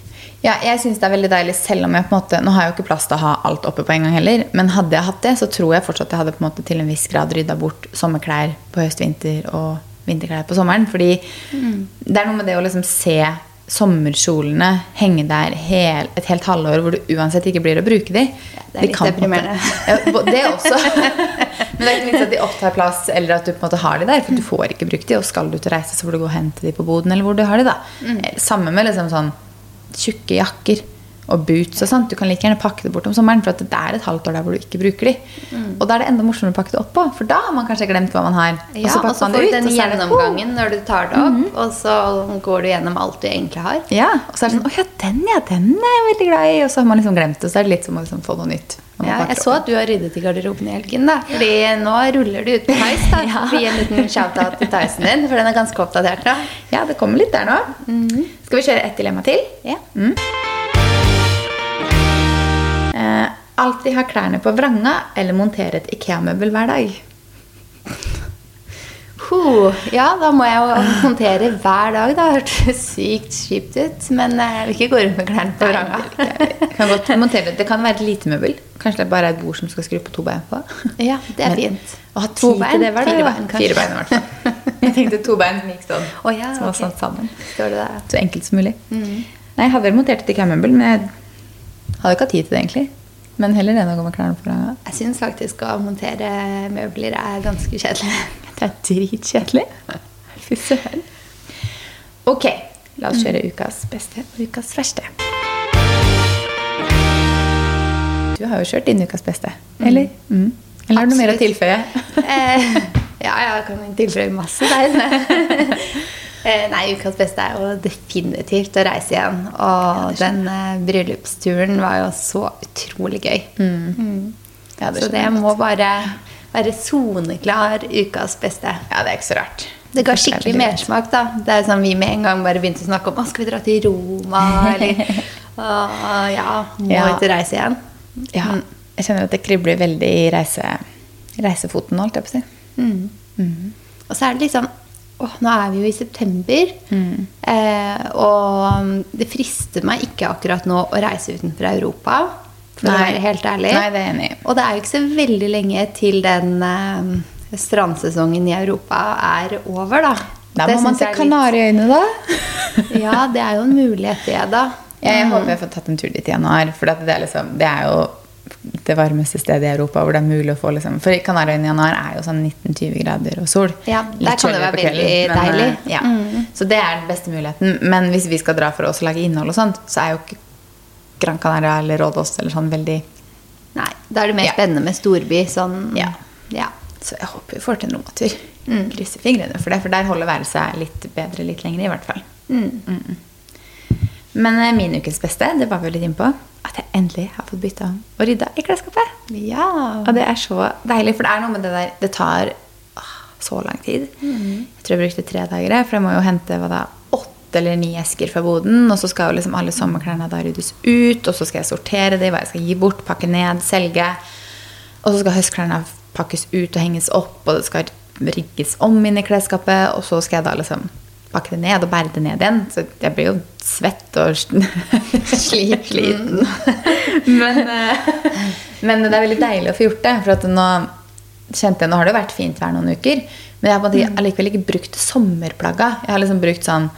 Ja, jeg synes det er veldig deilig, selv om jeg på en måte Nå har jeg jo ikke plass til å ha alt oppe på en gang heller, men hadde jeg hatt det, så tror jeg fortsatt jeg hadde på en måte til en viss grad rydda bort sommerklær på høst, vinter og vinterklær på sommeren. Fordi det er noe med det å liksom se sommerkjolene henge der hel, et helt halvår hvor du uansett ikke blir å bruke de. det er De litt på en måte- deprimerende. Ja, det også. Men det er ikke vits at de opptar plass, eller at du på en måte har de der, for du får ikke brukt de, og skal du ut og reise, så får du gå og hente de på boden, eller hvor du har de, da. Mm. Samme med liksom sånn tjukke jakker og boots og sånt. Du kan like gjerne pakke det bort om sommeren, for at det er et halvt år der hvor du ikke bruker de. Og da er det enda morsommere å pakke det opp på, for da har man kanskje glemt hva man har. Ja, og så pakker man det ut, den og så får du den gjennomgangen når du tar det opp, og så går du gjennom alt du egentlig har. Ja, og så er det sånn Å ja, den ja, den er jeg veldig glad i. Og så har man liksom glemt det, så er det litt som å liksom få noe nytt. Ja, jeg så at du har ryddet i garderoben i helgen, da. Fordi nå ruller du ut på Theis, da. Ja. Gi en liten shout-out til Theisen din, for den er ganske oppdatert nå. Ja, det kommer litt der nå. Skal vi kjøre ett dilemma til? Ja. Eh, alltid ha klærne på vranga eller montere et Ikea-møbel hver dag? Huh, ja, da må jeg jo montere hver dag, da. Hørtes sykt kjipt ut. Men eh, jeg vil ikke gå rundt med klærne på vranga. Det. Det kan være et lite møbel. Kanskje det er bare er et bord som skal skru på to bein på. Ja, det er Men fint. Å ha To bein? det. Fire bein. Fire bein i hvert fall. Jeg tenkte to bein som gikk sånn. Oh, ja, som var okay. sånn sammen. Det? Så enkelt som mulig. Nei, jeg hadde vel montert et Ikea-møbel, men jeg hadde ikke hatt tid til det egentlig. Men heller enn å gå med klærne på vranga. Jeg syns faktisk å montere møbler er ganske kjedelig. Det er dritkjedelig. Fy søren. Ok, la oss kjøre ukas beste og ukas verste. Du har jo kjørt din ukas beste, eller? Mm. Eller har du noe mer å tilføye? Eh, ja, jeg kan tilføye masse der. Eh, Nei, ukas beste er jo definitivt å reise igjen. Og den eh, bryllupsturen var jo så utrolig gøy. Mm. Ja, det så det må bare være soneklar ukas beste. Ja, det er ikke så rart. Det ga skikkelig mersmak, da. Det er sånn Vi med en gang bare begynte å snakke om Å, skal vi dra til Roma, eller «Å, Ja, må Ja. ut og reise igjen. Ja, jeg kjenner at det kribler veldig i reise, reisefoten, holdt jeg på å si. Og så er det liksom Åh, nå er vi jo i september. Eh, og det frister meg ikke akkurat nå å reise utenfor Europa. For å være helt ærlig. Nei, det er enig. Og det er jo ikke så veldig lenge til den eh, strandsesongen i Europa er over, da. Da må man til jeg er litt- Kanariøyene, da. Ja, det er jo en mulighet, det, da. Jeg håper jeg får tatt en tur dit i januar. For det, er liksom, det er jo det varmeste stedet i Europa hvor det er mulig å få liksom, For i Kanariøyene er jo sånn 19-20 grader og sol. Ja, der kan det være veldig men, deilig. eh, Ja. Så det er den beste muligheten. Men hvis vi skal dra for oss og lage innhold og sånt, så er jo ikke Gran Canaria eller Rådås eller sånn veldig Nei, da er det mer Ja. spennende med storby. Sånn, Ja. ja. Så jeg håper vi får til en romatur. Krysser fingrene for det, for der holder værelset litt bedre litt lenger, i hvert fall. Mm. Men eh, min ukens beste, det var vi litt innpå, at jeg endelig har fått bytta og rydda i klesskapet. Ja. Og det er så deilig, for det er noe med det der Det tar åh, så lang tid. Jeg tror jeg brukte tre dager, for jeg må jo hente hva da, åtte eller ni esker fra boden. Og så skal jo liksom alle sommerklærne da ryddes ut, og så skal jeg sortere de, hva jeg skal gi bort, pakke ned, selge. Og så skal høstklærne pakkes ut og henges opp, og det skal rigges om inn i klesskapet. Og så skal jeg da liksom pakke det ned og bære det ned igjen. Så jeg blir jo svett og sli- sliten. men, eh, men det er veldig deilig å få gjort det. For nå kjente jeg, nå har det jo vært fint vær noen uker, men jeg har på allikevel ikke brukt sommerplagga. Jeg har liksom brukt sånn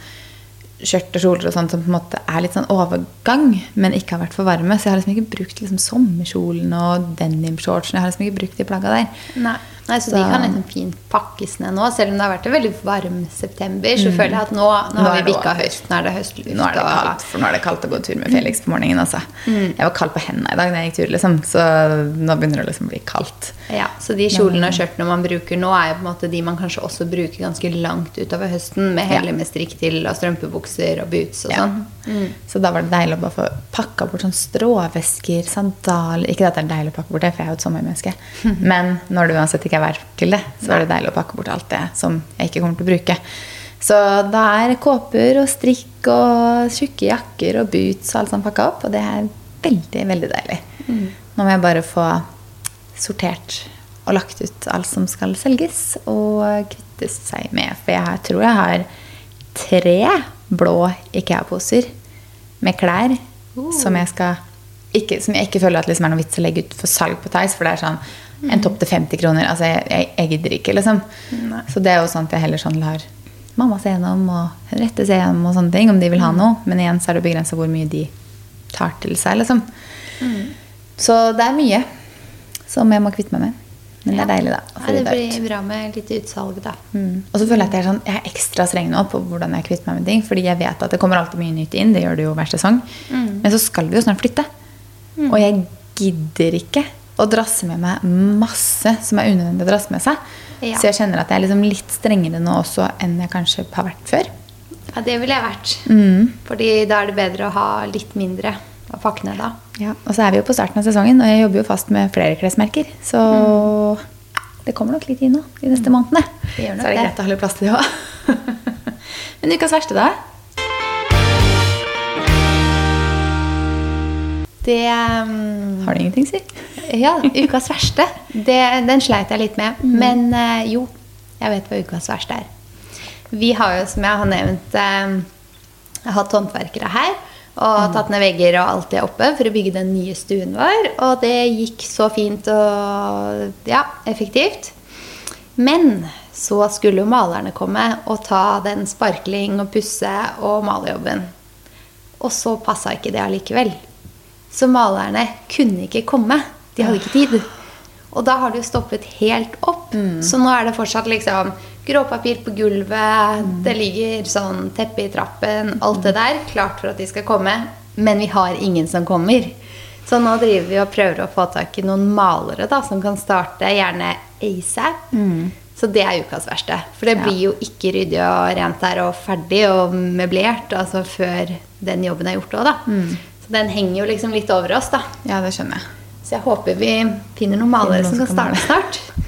skjørt og kjoler og sånt som på en måte er litt sånn overgang, men ikke har vært for varme. Så jeg har liksom ikke brukt liksom sommerkjolen og denimshortsen. Jeg har liksom ikke brukt de plagga der. Nei. Nei, så, de kan liksom fint pakkes ned nå. Selv om det har vært en veldig varm september, så føler jeg at nå, nå, Nå har vi bikka høst. Nå er det høstluft. Nå er det kaldt, for nå er det kaldt å gå tur med Felix på morgenen. Altså. Jeg var kald på hendene i dag da jeg gikk tur, liksom. så nå begynner det liksom å bli kaldt. Ja, så de kjolene og skjørtene man bruker nå, er jo på en måte de man kanskje også bruker ganske langt utover høsten, med heller med strikk til og strømpebukser og boots og Ja. Sånn. Så da var det deilig å bare få pakka bort sånn stråvesker, sandaler Ikke at det er deilig å pakke bort det, for jeg er jo et sommermenneske. Men når det uansett ikke er vær til det, så er det deilig å pakke bort alt det som jeg ikke kommer til å bruke. Så da er kåper og strikk og tjukke jakker og boots og alt sånt pakka opp, og det er veldig, veldig deilig. Nå må jeg bare få sortert og lagt ut alt som skal selges, og kvitte seg med. For jeg tror jeg har tre blå Ikea-poser med klær som jeg skal ikke, Som jeg ikke føler at liksom er noe vits å legge ut for salg på Theis. For det er sånn en topp til 50 kroner. Altså, jeg, jeg, jeg gidder ikke, liksom. Så det er jo sånn at jeg heller sånn lar mamma se gjennom og Henriette se gjennom og sånne ting, om de vil ha noe. Men igjen så er det begrensa hvor mye de tar til seg, liksom. Så det er mye som jeg må kvitte meg med. Men det er deilig, da. Ja, det blir bra med litt utsalg, da. Mm. Og så føler jeg at jeg er, sånn, jeg er ekstra streng nå på hvordan jeg kvitter meg med ting. Fordi jeg vet at det kommer alltid mye nytt inn. Det gjør det jo hver sesong. Men så skal vi jo snart flytte. Og jeg gidder ikke å drasse med meg masse som er unødvendig å drasse med seg. Ja. Så jeg kjenner at jeg er liksom litt strengere nå også enn jeg kanskje har vært før. Ja, det ville jeg vært. Mm. Fordi da er det bedre å ha litt mindre å pakke ned da. Ja, og så er vi jo på starten av sesongen, og jeg jobber jo fast med flere klesmerker. Så det kommer nok litt inn nå de neste månedene. Gjør nok så er det greit å litt plass til det òg. Men ukas verste, da? Det um, Har du ingenting, si? Ja, ukas verste. Det, den sleit jeg litt med. Men uh, jo, jeg vet hva ukas verste er. Vi har jo, som jeg har nevnt, uh, hatt håndverkere her. Og tatt ned vegger og alt det oppe for å bygge den nye stuen vår. Og det gikk så fint og ja, effektivt. Men så skulle jo malerne komme og ta den sparkling og pusse og malejobben. Og så passa ikke det allikevel. Så malerne kunne ikke komme. De hadde ikke tid. Og da har det jo stoppet helt opp. Så nå er det fortsatt liksom gråpapir på gulvet, det ligger sånn teppe i trappen, alt det der. Klart for at de skal komme. Men vi har ingen som kommer. Så nå driver vi og prøver å få tak i noen malere da, som kan starte gjerne ASAP. Så det er ukas verste. For det blir jo ikke ryddig og rent der og ferdig og møblert altså før den jobben er gjort òg, da. Så den henger jo liksom litt over oss, da. Ja, det skjønner jeg. Så jeg håper vi finner noen malere som kan starte snart.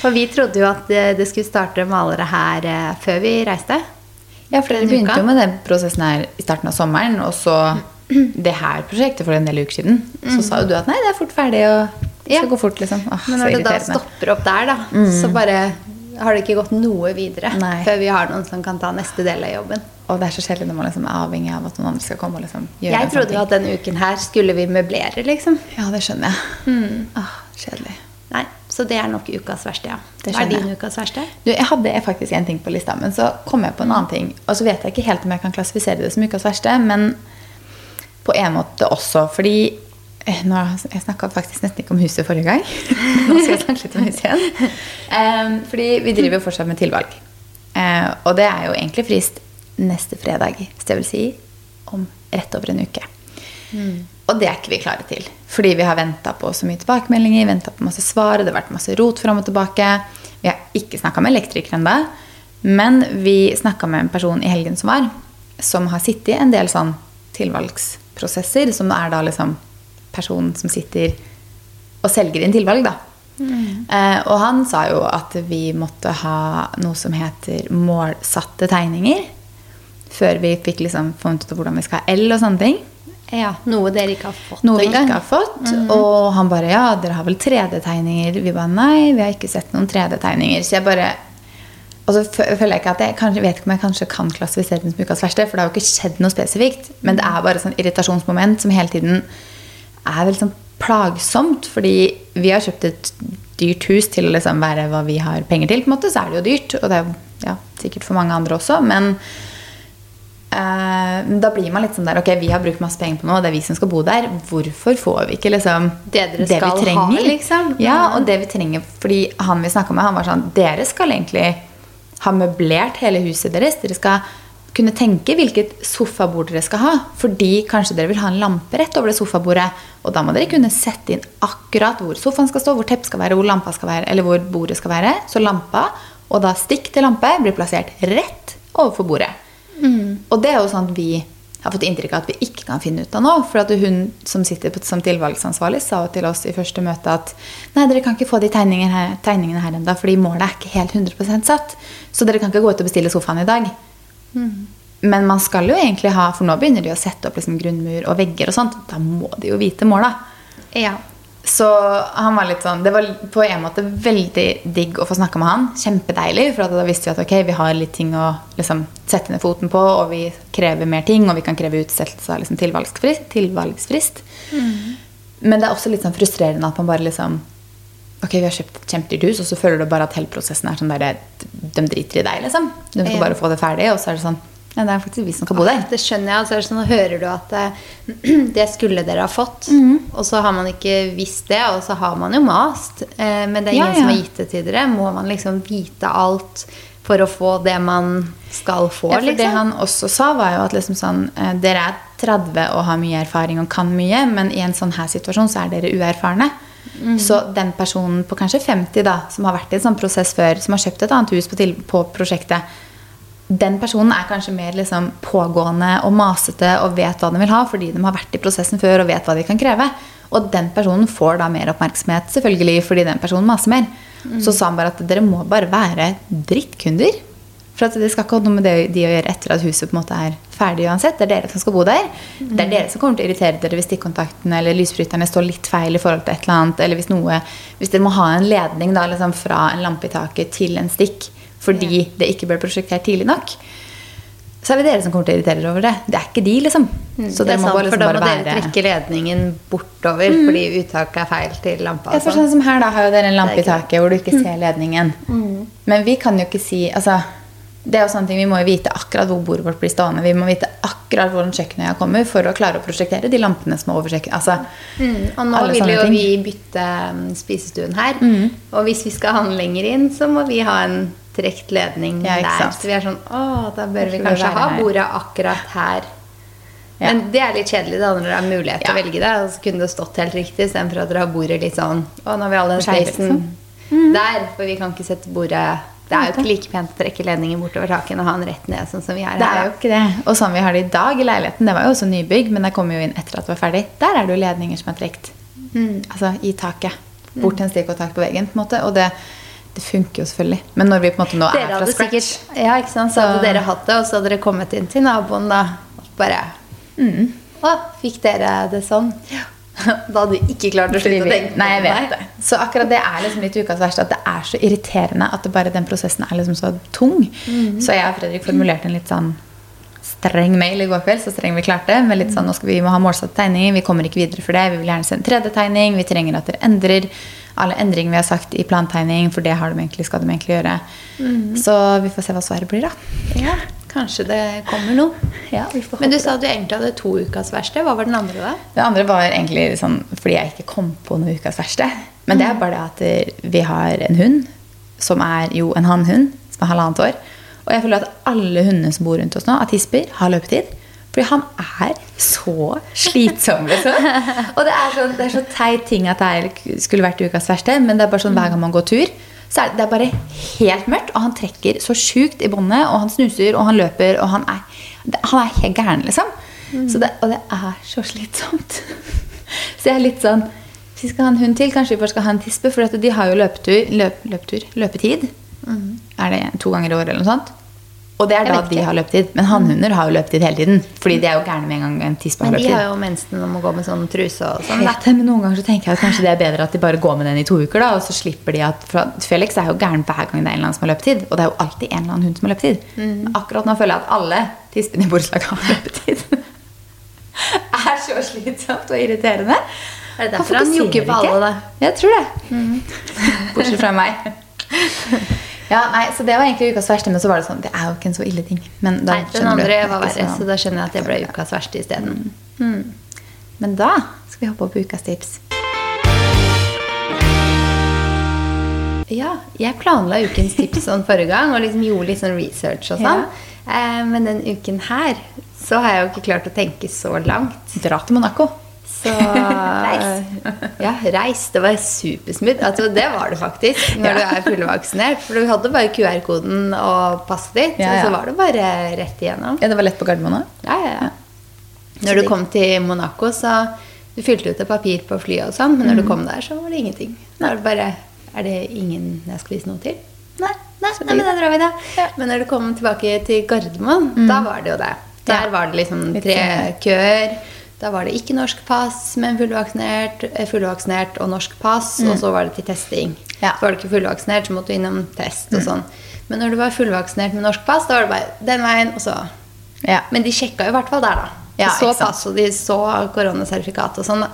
For vi trodde jo at det, skulle starte malere her eh, før vi reiste. Ja, for dere begynte jo med den prosessen her i starten av sommeren, og så det her prosjektet for en del uker siden. Så sa jo du at nei, det er fort ferdig, og det skal Ja. gå fort, liksom. Åh, Men når det da stopper opp der, da, så bare har det ikke gått noe videre Nei. før vi har noen som kan ta neste del av jobben. Og det er så kjedelig når man liksom er avhengig av at noen andre skal komme og liksom gjøre Jeg sånn trodde jo at denne uken her skulle vi møblere, liksom. Ja, det skjønner jeg. Åh, kjedelig. Så det er nok ukas verste, ja. Det Hva er din ukas verste? Du, jeg hadde faktisk en ting på lista, men så kom jeg på en annen ting. Og så vet jeg ikke helt om jeg kan klassifisere det som ukas verste, men på en måte også. Fordi eh, nå, Jeg snakka faktisk nesten ikke om huset forrige gang. nå skal jeg snakke litt om huset igjen. Um, fordi vi driver jo fortsatt med tilvalg. Uh, og det er jo egentlig frist neste fredag. Så det vil si om rett over en uke. Og det er ikke vi klare til. Fordi vi har venta på så mye tilbakemeldinger, venta på masse svar, det har vært masse rot fram og tilbake. Vi har ikke snakka med elektriker ennå, men vi snakka med en person i helgen som var, som har sittet i en del sånn tilvalgsprosesser, som er da liksom personen som sitter og selger inn tilvalg, da. Eh, og han sa jo at vi måtte ha noe som heter målsatte tegninger. Før vi fikk liksom funnet ut hvordan vi skal ha L og sånne ting. Ja, Noe dere ikke har fått Noe vi ikke har fått. Og han bare ja, dere har vel 3D-tegninger? Vi bare nei, vi har ikke sett noen 3D-tegninger. Så jeg bare Og så føler jeg ikke at jeg kanskje, vet ikke om jeg kanskje kan klassifisere den som ukas verste, for det har jo ikke skjedd noe spesifikt. Men det er bare sånn irritasjonsmoment som hele tiden er veldig sånn plagsomt. Fordi vi har kjøpt et dyrt hus til å liksom være hva vi har penger til, på en måte, så er det jo dyrt. Og det er jo ja, sikkert for mange andre også. Men da blir man litt sånn der Ok, vi har brukt masse penger på noe, det er vi som skal bo der. Hvorfor får vi ikke liksom Det dere skal ha, liksom? Ja, og det vi trenger Fordi han vi snakka med, han var sånn Dere skal egentlig ha møblert hele huset deres. Dere skal kunne tenke hvilket sofabord dere skal ha. Fordi kanskje dere vil ha en lampe rett over det sofabordet. Og da må dere kunne sette inn akkurat hvor sofaen skal stå, hvor teppet skal være, hvor lampa skal være, eller hvor bordet skal være. Så lampa, og da stikk til lampe, blir plassert rett overfor bordet. Og det er jo sånn at vi har fått inntrykk av at vi ikke kan finne ut av nå. For at hun som sitter på, som tilvalgsansvarlig, sa til oss i første møte at nei, dere kan ikke få de tegningene her, tegningene her enda, fordi målet er ikke helt 100% satt. Så dere kan ikke gå ut og bestille sofaen i dag. Men man skal jo egentlig ha, for nå begynner de å sette opp liksom grunnmur og vegger og sånt. Da må de jo vite måla. Ja. Så han var litt sånn Det var på en måte veldig digg å få snakka med han. Kjempedeilig, for da visste vi at ok, vi har litt ting å liksom, sette ned foten på, og vi krever mer ting, og vi kan kreve utsettelse av liksom, tilvalgsfrist. tilvalgsfrist. Men det er også litt sånn frustrerende at man bare liksom Ok, vi har kjøpt et kjempedyrt hus, og så føler du bare at hele prosessen er sånn der De driter i deg, liksom. De skal Ja. bare få det ferdig, og så er det sånn Ja, det er faktisk vi som skal bo der. Det skjønner jeg. Altså, er det sånn, hører du at det, det skulle dere ha fått, Mhm. og så har man ikke visst det, og så har man jo mast. Eh, men det er Ja, ingen som har gitt det til dere. Må man liksom vite alt for å få det man skal få, Ja, for Det liksom? han også sa, var jo at liksom sånn, eh, dere er 30 og har mye erfaring og kan mye, men i en sånn her situasjon så er dere uerfarne. Så den personen på kanskje 50 da, som har vært i en sånn prosess før, som har kjøpt et annet hus på, til, på prosjektet, den personen er kanskje mer liksom pågående og masete og vet hva den vil ha, fordi de har vært i prosessen før og vet hva de kan kreve. Og den personen får da mer oppmerksomhet, selvfølgelig, fordi den personen maser mer. Så sa han bare at dere må bare være drittkunder. For at det skal ikke ha noe med det de å gjøre etter at huset på en måte er ferdig uansett. Det er dere som skal bo der. Det er dere som kommer til å irritere dere hvis stikkontakten eller lysbryterne står litt feil i forhold til et eller annet. Eller hvis, noe, hvis dere må ha en ledning da, liksom fra en lampe i taket til en stikk fordi det ikke ble prosjektert tidlig nok. Så er det dere som kommer til å irritere dere over det. Det er ikke de, liksom. Så Mm, det dere er må sant, bare, liksom for da må dere være trekke ledningen bortover fordi uttaket er feil til lampa. ja, for sånn. sånn som her da har jo dere en lampe Det i taket hvor du ikke ser ledningen. Men vi kan jo ikke si altså, Det er jo sånne ting, Vi må jo vite akkurat hvor bordet vårt blir stående. Vi må vite akkurat hvordan kjøkkenøya kommer for å klare å prosjektere de lampene som er over kjøkkenet. Altså, Mm, og nå vil jo ting. vi bytte mm, spisestuen her. Og hvis vi skal ha den lenger inn, så må vi ha en trekt ledning Ja, der. Så vi er sånn Å, da bør vi kanskje ha her? bordet akkurat her. Ja. Men det er litt kjedelig da når dere har mulighet til Ja. å velge det. Og så kunne det stått helt riktig istedenfor at dere har bordet litt sånn Å, nå har vi all den spacen liksom. der. For vi kan ikke sette bordet Det er jo ikke like pent å trekke ledningen bortover taket og ha den rett ned, sånn som vi er det er jo ikke det. Og sånn vi har det i dag i leiligheten, det var jo også nybygg, men det kom jo inn etter at det var ferdig. Der er det jo ledninger som er trukket. Altså i taket. Bort til en stikk og tak på veggen. på en måte. Og det, det funker jo selvfølgelig. Men når vi på en måte nå Dere er fra scratch sikkert Ja, ikke sant? Så hadde dere hatt det, og så hadde dere kommet inn til naboen da og bare Mm. Å, fikk dere det sånn? Da hadde du ikke klart å slutte å tenke Nei, jeg vet det. Så akkurat det er liksom litt ukas verste. At det er så irriterende at det bare den prosessen er liksom så tung. Mm. Så jeg og Fredrik formulerte en litt sånn streng mail i går kveld, så streng vi klarte. Med litt sånn, nå skal vi må ha målsatte tegninger, vi kommer ikke videre for det. Vi vil gjerne se en 3D-tegning, vi trenger at dere endrer alle endringer vi har sagt i plantegning, for det har de egentlig, skal de egentlig gjøre. Mm. Så vi får se hva svaret blir, da. Ja, kanskje det kommer noe. Ja, vi får Men du sa at du egentlig hadde to ukas verste. Hva var den andre, da? Det andre var egentlig sånn fordi jeg ikke kom på noe ukas verste. Men det er bare det at eh, vi har en hund som er jo en hannhund, som er halvannet år. Og jeg føler at alle hundene som bor rundt oss nå, av tisper, har løpetid. Fordi han er så slitsom, liksom. Og det er, så, det er så teit ting at det skulle vært ukas verste, men det er bare sånn hver gang man går tur, Så er det, det er bare helt mørkt, og han trekker så sjukt i båndet, og han snuser, og han løper, og han er, han er helt gæren, liksom. Så det, og det er så slitsomt. så jeg er litt sånn vi skal ha en hund til, kanskje vi bare skal ha en tispe, for de har jo løpetur, løp, løpetur løpetid. Er det to ganger i året eller noe sånt? Og det er da de har løpetid. Men hannhunder har jo løpetid hele tiden. Fordi de er jo gærne med en gang en tispe har Men de har jo mensen og må gå med sånn truse og sånn. Men noen ganger så tenker jeg at kanskje det er bedre at de bare går med den i to uker. da, Og så slipper de at Felix er jo gæren hver gang det er en eller annen som har løpetid. Og det er jo alltid en eller annen hund som har løpetid. Mm. Akkurat nå føler jeg at alle tispene i borettslaget har løpetid. er så slitsomt og irriterende. Er det derfor Han jokker på alle, da? Jeg tror det. Bortsett fra meg. Ja, nei, så Det var egentlig ukas verste, men så var det sånn Det er jo ikke en så ille ting. Men da Nei, den andre var verre, så- da skjønner jeg at det ble ukas verste isteden. Men da skal vi hoppe opp på ukas tips. Ja, jeg planla ukens tips sånn forrige gang og liksom gjorde litt sånn research og sånn. Eh, men den uken her så har jeg jo ikke klart å tenke så langt. Dra til Monaco. Så Ja, reis. Det var supersmooth. Altså, det var det faktisk når du er fullvaksinert. For du hadde bare QR-koden og passet ditt, Ja, ja. og så var det bare rett igjennom. Ja, det var lett på Gardermoen òg. Ja, ja, ja. Når du kom til Monaco, så Du fylte ut et papir på flyet og sånn, men når du kom der, så var det ingenting. Da var det bare Er det ingen jeg skal vise noe til? Nei, nei, nei men da drar vi, da. Men når du kom tilbake til Gardermoen, da var det jo det. Der var det liksom tre sånn. køer. Da var det ikke norsk pass, men fullvaksinert, eh, fullvaksinert og norsk pass. Og så var det til testing. Ja. Så var du ikke fullvaksinert, så måtte du innom test og sånn. Men når du var fullvaksinert med norsk pass, da var det bare den veien, og så Ja. men de sjekka jo i hvert fall der, da. De Ja, så pass, og de så koronasertifikat og sånn, da.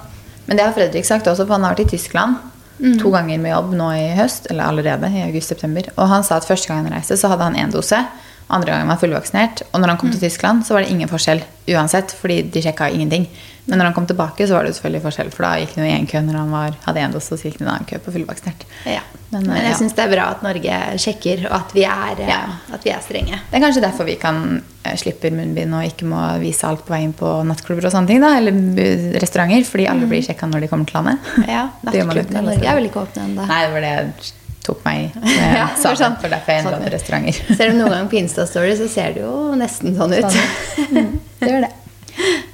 Men det har Fredrik sagt også, for han har vært i Tyskland Mm. to ganger med jobb nå i høst, eller allerede i august-september. Og han sa at første gang han reiste, så hadde han én dose. Andre gangen var han fullvaksinert. Og når han kom Mm. til Tyskland, så var det ingen forskjell uansett, fordi de sjekka ingenting. Men når han kom tilbake, så var det selvfølgelig forskjell, for da gikk det jo i én kø når han var, hadde én dose, og så gikk det en annen kø på fullvaksinert. Ja. Men, Men, eh, jeg ja. syns det er bra at Norge sjekker, og at vi er, eh, Ja. at vi er strenge. Det er kanskje derfor vi kan eh, slippe munnbind og ikke må vise alt på veien på nattklubber og sånne ting, da, eller restauranter, fordi alle blir sjekka når de kommer til landet. Mm. Ja, Nattklubbene i Norge er vel ikke åpne ennå. Nei, det var det tok meg i. Ja, sammen det for derfor jeg endra Sånn, restauranter. Ser du noen gang på Insta-story, så ser det jo nesten sånn ut. Mm, det gjør det.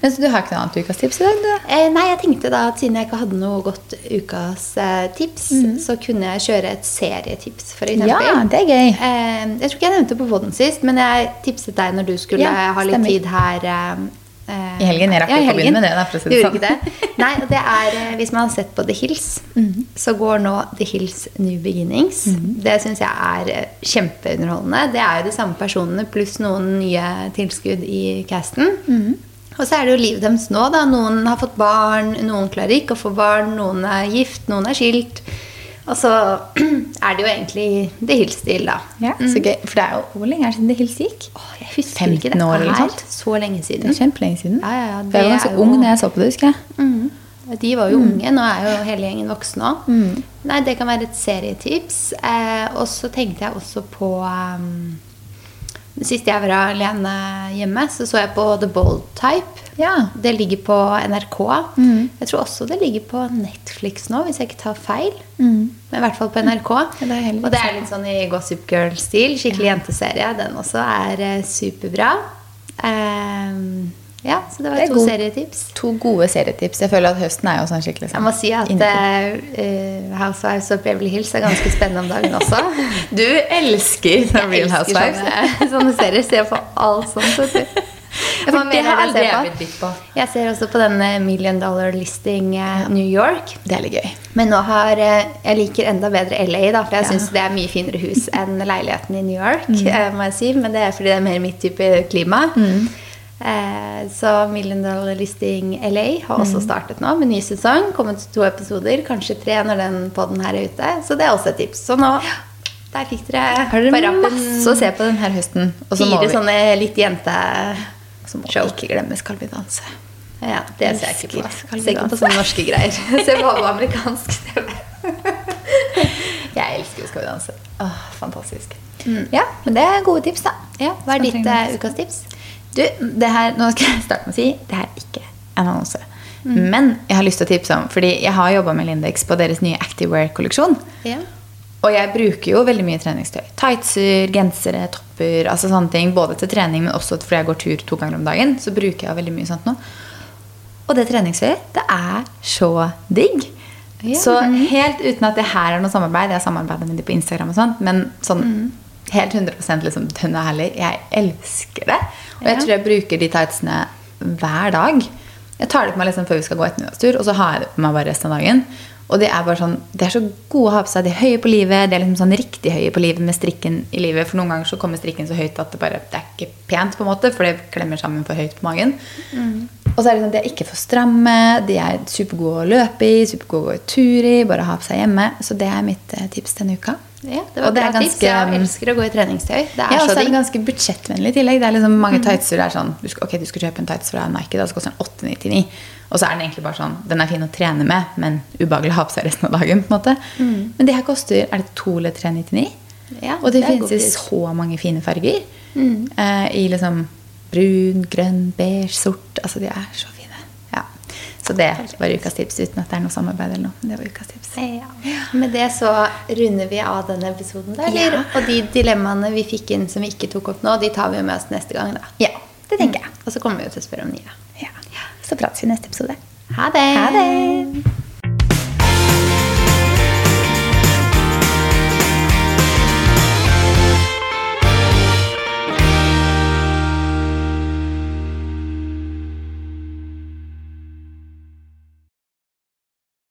Men så du har ikke noe annet ukas tips i dag? Eh, nei, jeg tenkte da at siden jeg ikke hadde noe godt ukas eh, tips, så kunne jeg kjøre et serietips, for eksempel. Mm. Ja, det er gøy. Eh, jeg tror ikke jeg nevnte på poden sist, men jeg tipset deg når du skulle Ja, ha litt stemmer. tid her. I helgen. Jeg rakk ja, ikke å begynne med det, da, for å si det gjorde sånn. ikke det? Nei, det er, eh, Hvis man har sett på The Hills, Mhm. så går nå The Hills New Beginnings. Det syns jeg er eh, kjempeunderholdende. Det er jo de samme personene pluss noen nye tilskudd i casten. Mhm. Og så er det jo livet deres nå. da. Noen har fått barn, noen klarer ikke å få barn, noen er gift, noen er skilt. Og så er det jo egentlig The Hills-stil, da. Ja, så gøy. For det er jo Hvor lenge er det siden det Hills gikk? Åh, jeg husker 15 ikke det år eller er sånt? så lenge siden. Det er kjempelenge siden. Ja, ja, ja, For jeg var det ganske jo- ung da jeg så på det, husker jeg. Mm. De var jo unge, nå er jo hele gjengen voksne òg. Mm. Nei, det kan være et serietips. Eh, og så tenkte jeg også på um, Sist jeg var alene hjemme, så så jeg på The Bold Type. Ja. Det ligger på NRK. Mm. Jeg tror også det ligger på Netflix nå, hvis jeg ikke tar feil. Mm. Men i hvert fall på NRK. Ja, det og det er litt sånn i Gossip Girl-stil. Skikkelig jenteserie. Den også er eh, superbra. Ehm, ja, så det var Det to gode, serietips. To gode serietips. Jeg føler at høsten er jo sånn skikkelig Jeg må si at uh, eh, Housewives of Beverly Hills er ganske spennende om dagen også. Du elsker The Real Housewives. Sånne, sånne serier. Ser på alt sånt. vet. Jeg, For får det mer har aldri jeg blitt på. bitt på. Jeg ser også på denne Million Dollar Listing eh, New York. Det er litt gøy. Men nå har eh, Jeg liker enda bedre LA, da, for jeg Ja. syns det er mye finere hus enn leiligheten i New York. eh, må jeg si, Men det er fordi det er mer mitt type klima. Eh, så Million Dollar Listing LA har også startet nå med ny sesong. Kommet to episoder, kanskje tre når den podden her er ute. Så det er også et tips. Så nå der fikk dere Har dere masse å se på denne høsten? Og så må fire sånne litt jente... så må show. ikke glemme Skal vi danse. Ja, det ser jeg ikke på. Elsker Ser ikke på sånne norske greier. Ser bare på amerikansk TV. Jeg elsker jo Skal vi danse. Åh, fantastisk. Ja, men det er gode tips, da. Ja, Hva er ditt eh, ukas tips? Du, det her, nå skal jeg starte med å si det her er ikke en annonse. Men jeg har lyst til å tipse om Fordi jeg har jobba med Lindex på deres nye Activewear-kolleksjon. Ja. Og jeg bruker jo veldig mye treningstøy. Tightser, gensere, topper. altså sånne ting, Både til trening, men også fordi jeg går tur to ganger om dagen. Så bruker jeg veldig mye sånt nå. Og det treningstøyet, det er så digg. Ja. Så helt uten at det her er noe samarbeid, jeg samarbeider med de på Instagram og sånt, men sånn helt 100 liksom dønn og herlig. Jeg elsker det. Og jeg tror jeg bruker de tightsene hver dag. Jeg tar det på meg liksom før vi skal gå ettermiddagstur, og så har jeg det på meg bare resten av dagen. Og det er bare sånn, de er så gode å ha på seg. De er høye på livet. De er liksom sånn riktig høye på livet med strikken i livet. For noen ganger så kommer strikken så høyt at det bare det er ikke pent, på en måte, for det klemmer sammen for høyt på magen. Og så er det sånn, de er ikke for stramme. De er supergode å løpe i, supergode å gå i tur i, bare ha på seg hjemme. Så det er mitt eh, tips denne uka. Ja, det var Og det er bra tips. Jeg elsker å gå i treningstøy. Det er Ja, og så er det ganske budsjettvennlig i tillegg. Det er liksom Mange tightser er sånn du skal, Ok, du skal kjøpe en tights fra Nike, da, koster den 899. Og så er den egentlig bare sånn Den er fin å trene med, men ubehagelig å ha på seg resten av dagen. på en måte Men det her koster Er det 2 eller 399? Ja, og det, det finnes i så mange fine farger. Eh, I liksom brun, grønn, beige, sort. Altså, de er så fine. Ja. Så det var ukas tips, uten at det er noe samarbeid eller noe. Det var ukas tips. Ja. Med det så runder vi av denne episoden. der. Ja. Og de dilemmaene vi fikk inn som vi ikke tok opp nå, de tar vi med oss neste gang. da. Ja, det tenker jeg. Og så kommer vi jo til å spørre om nye. Så prates vi i neste episode. Ha det! Ha det!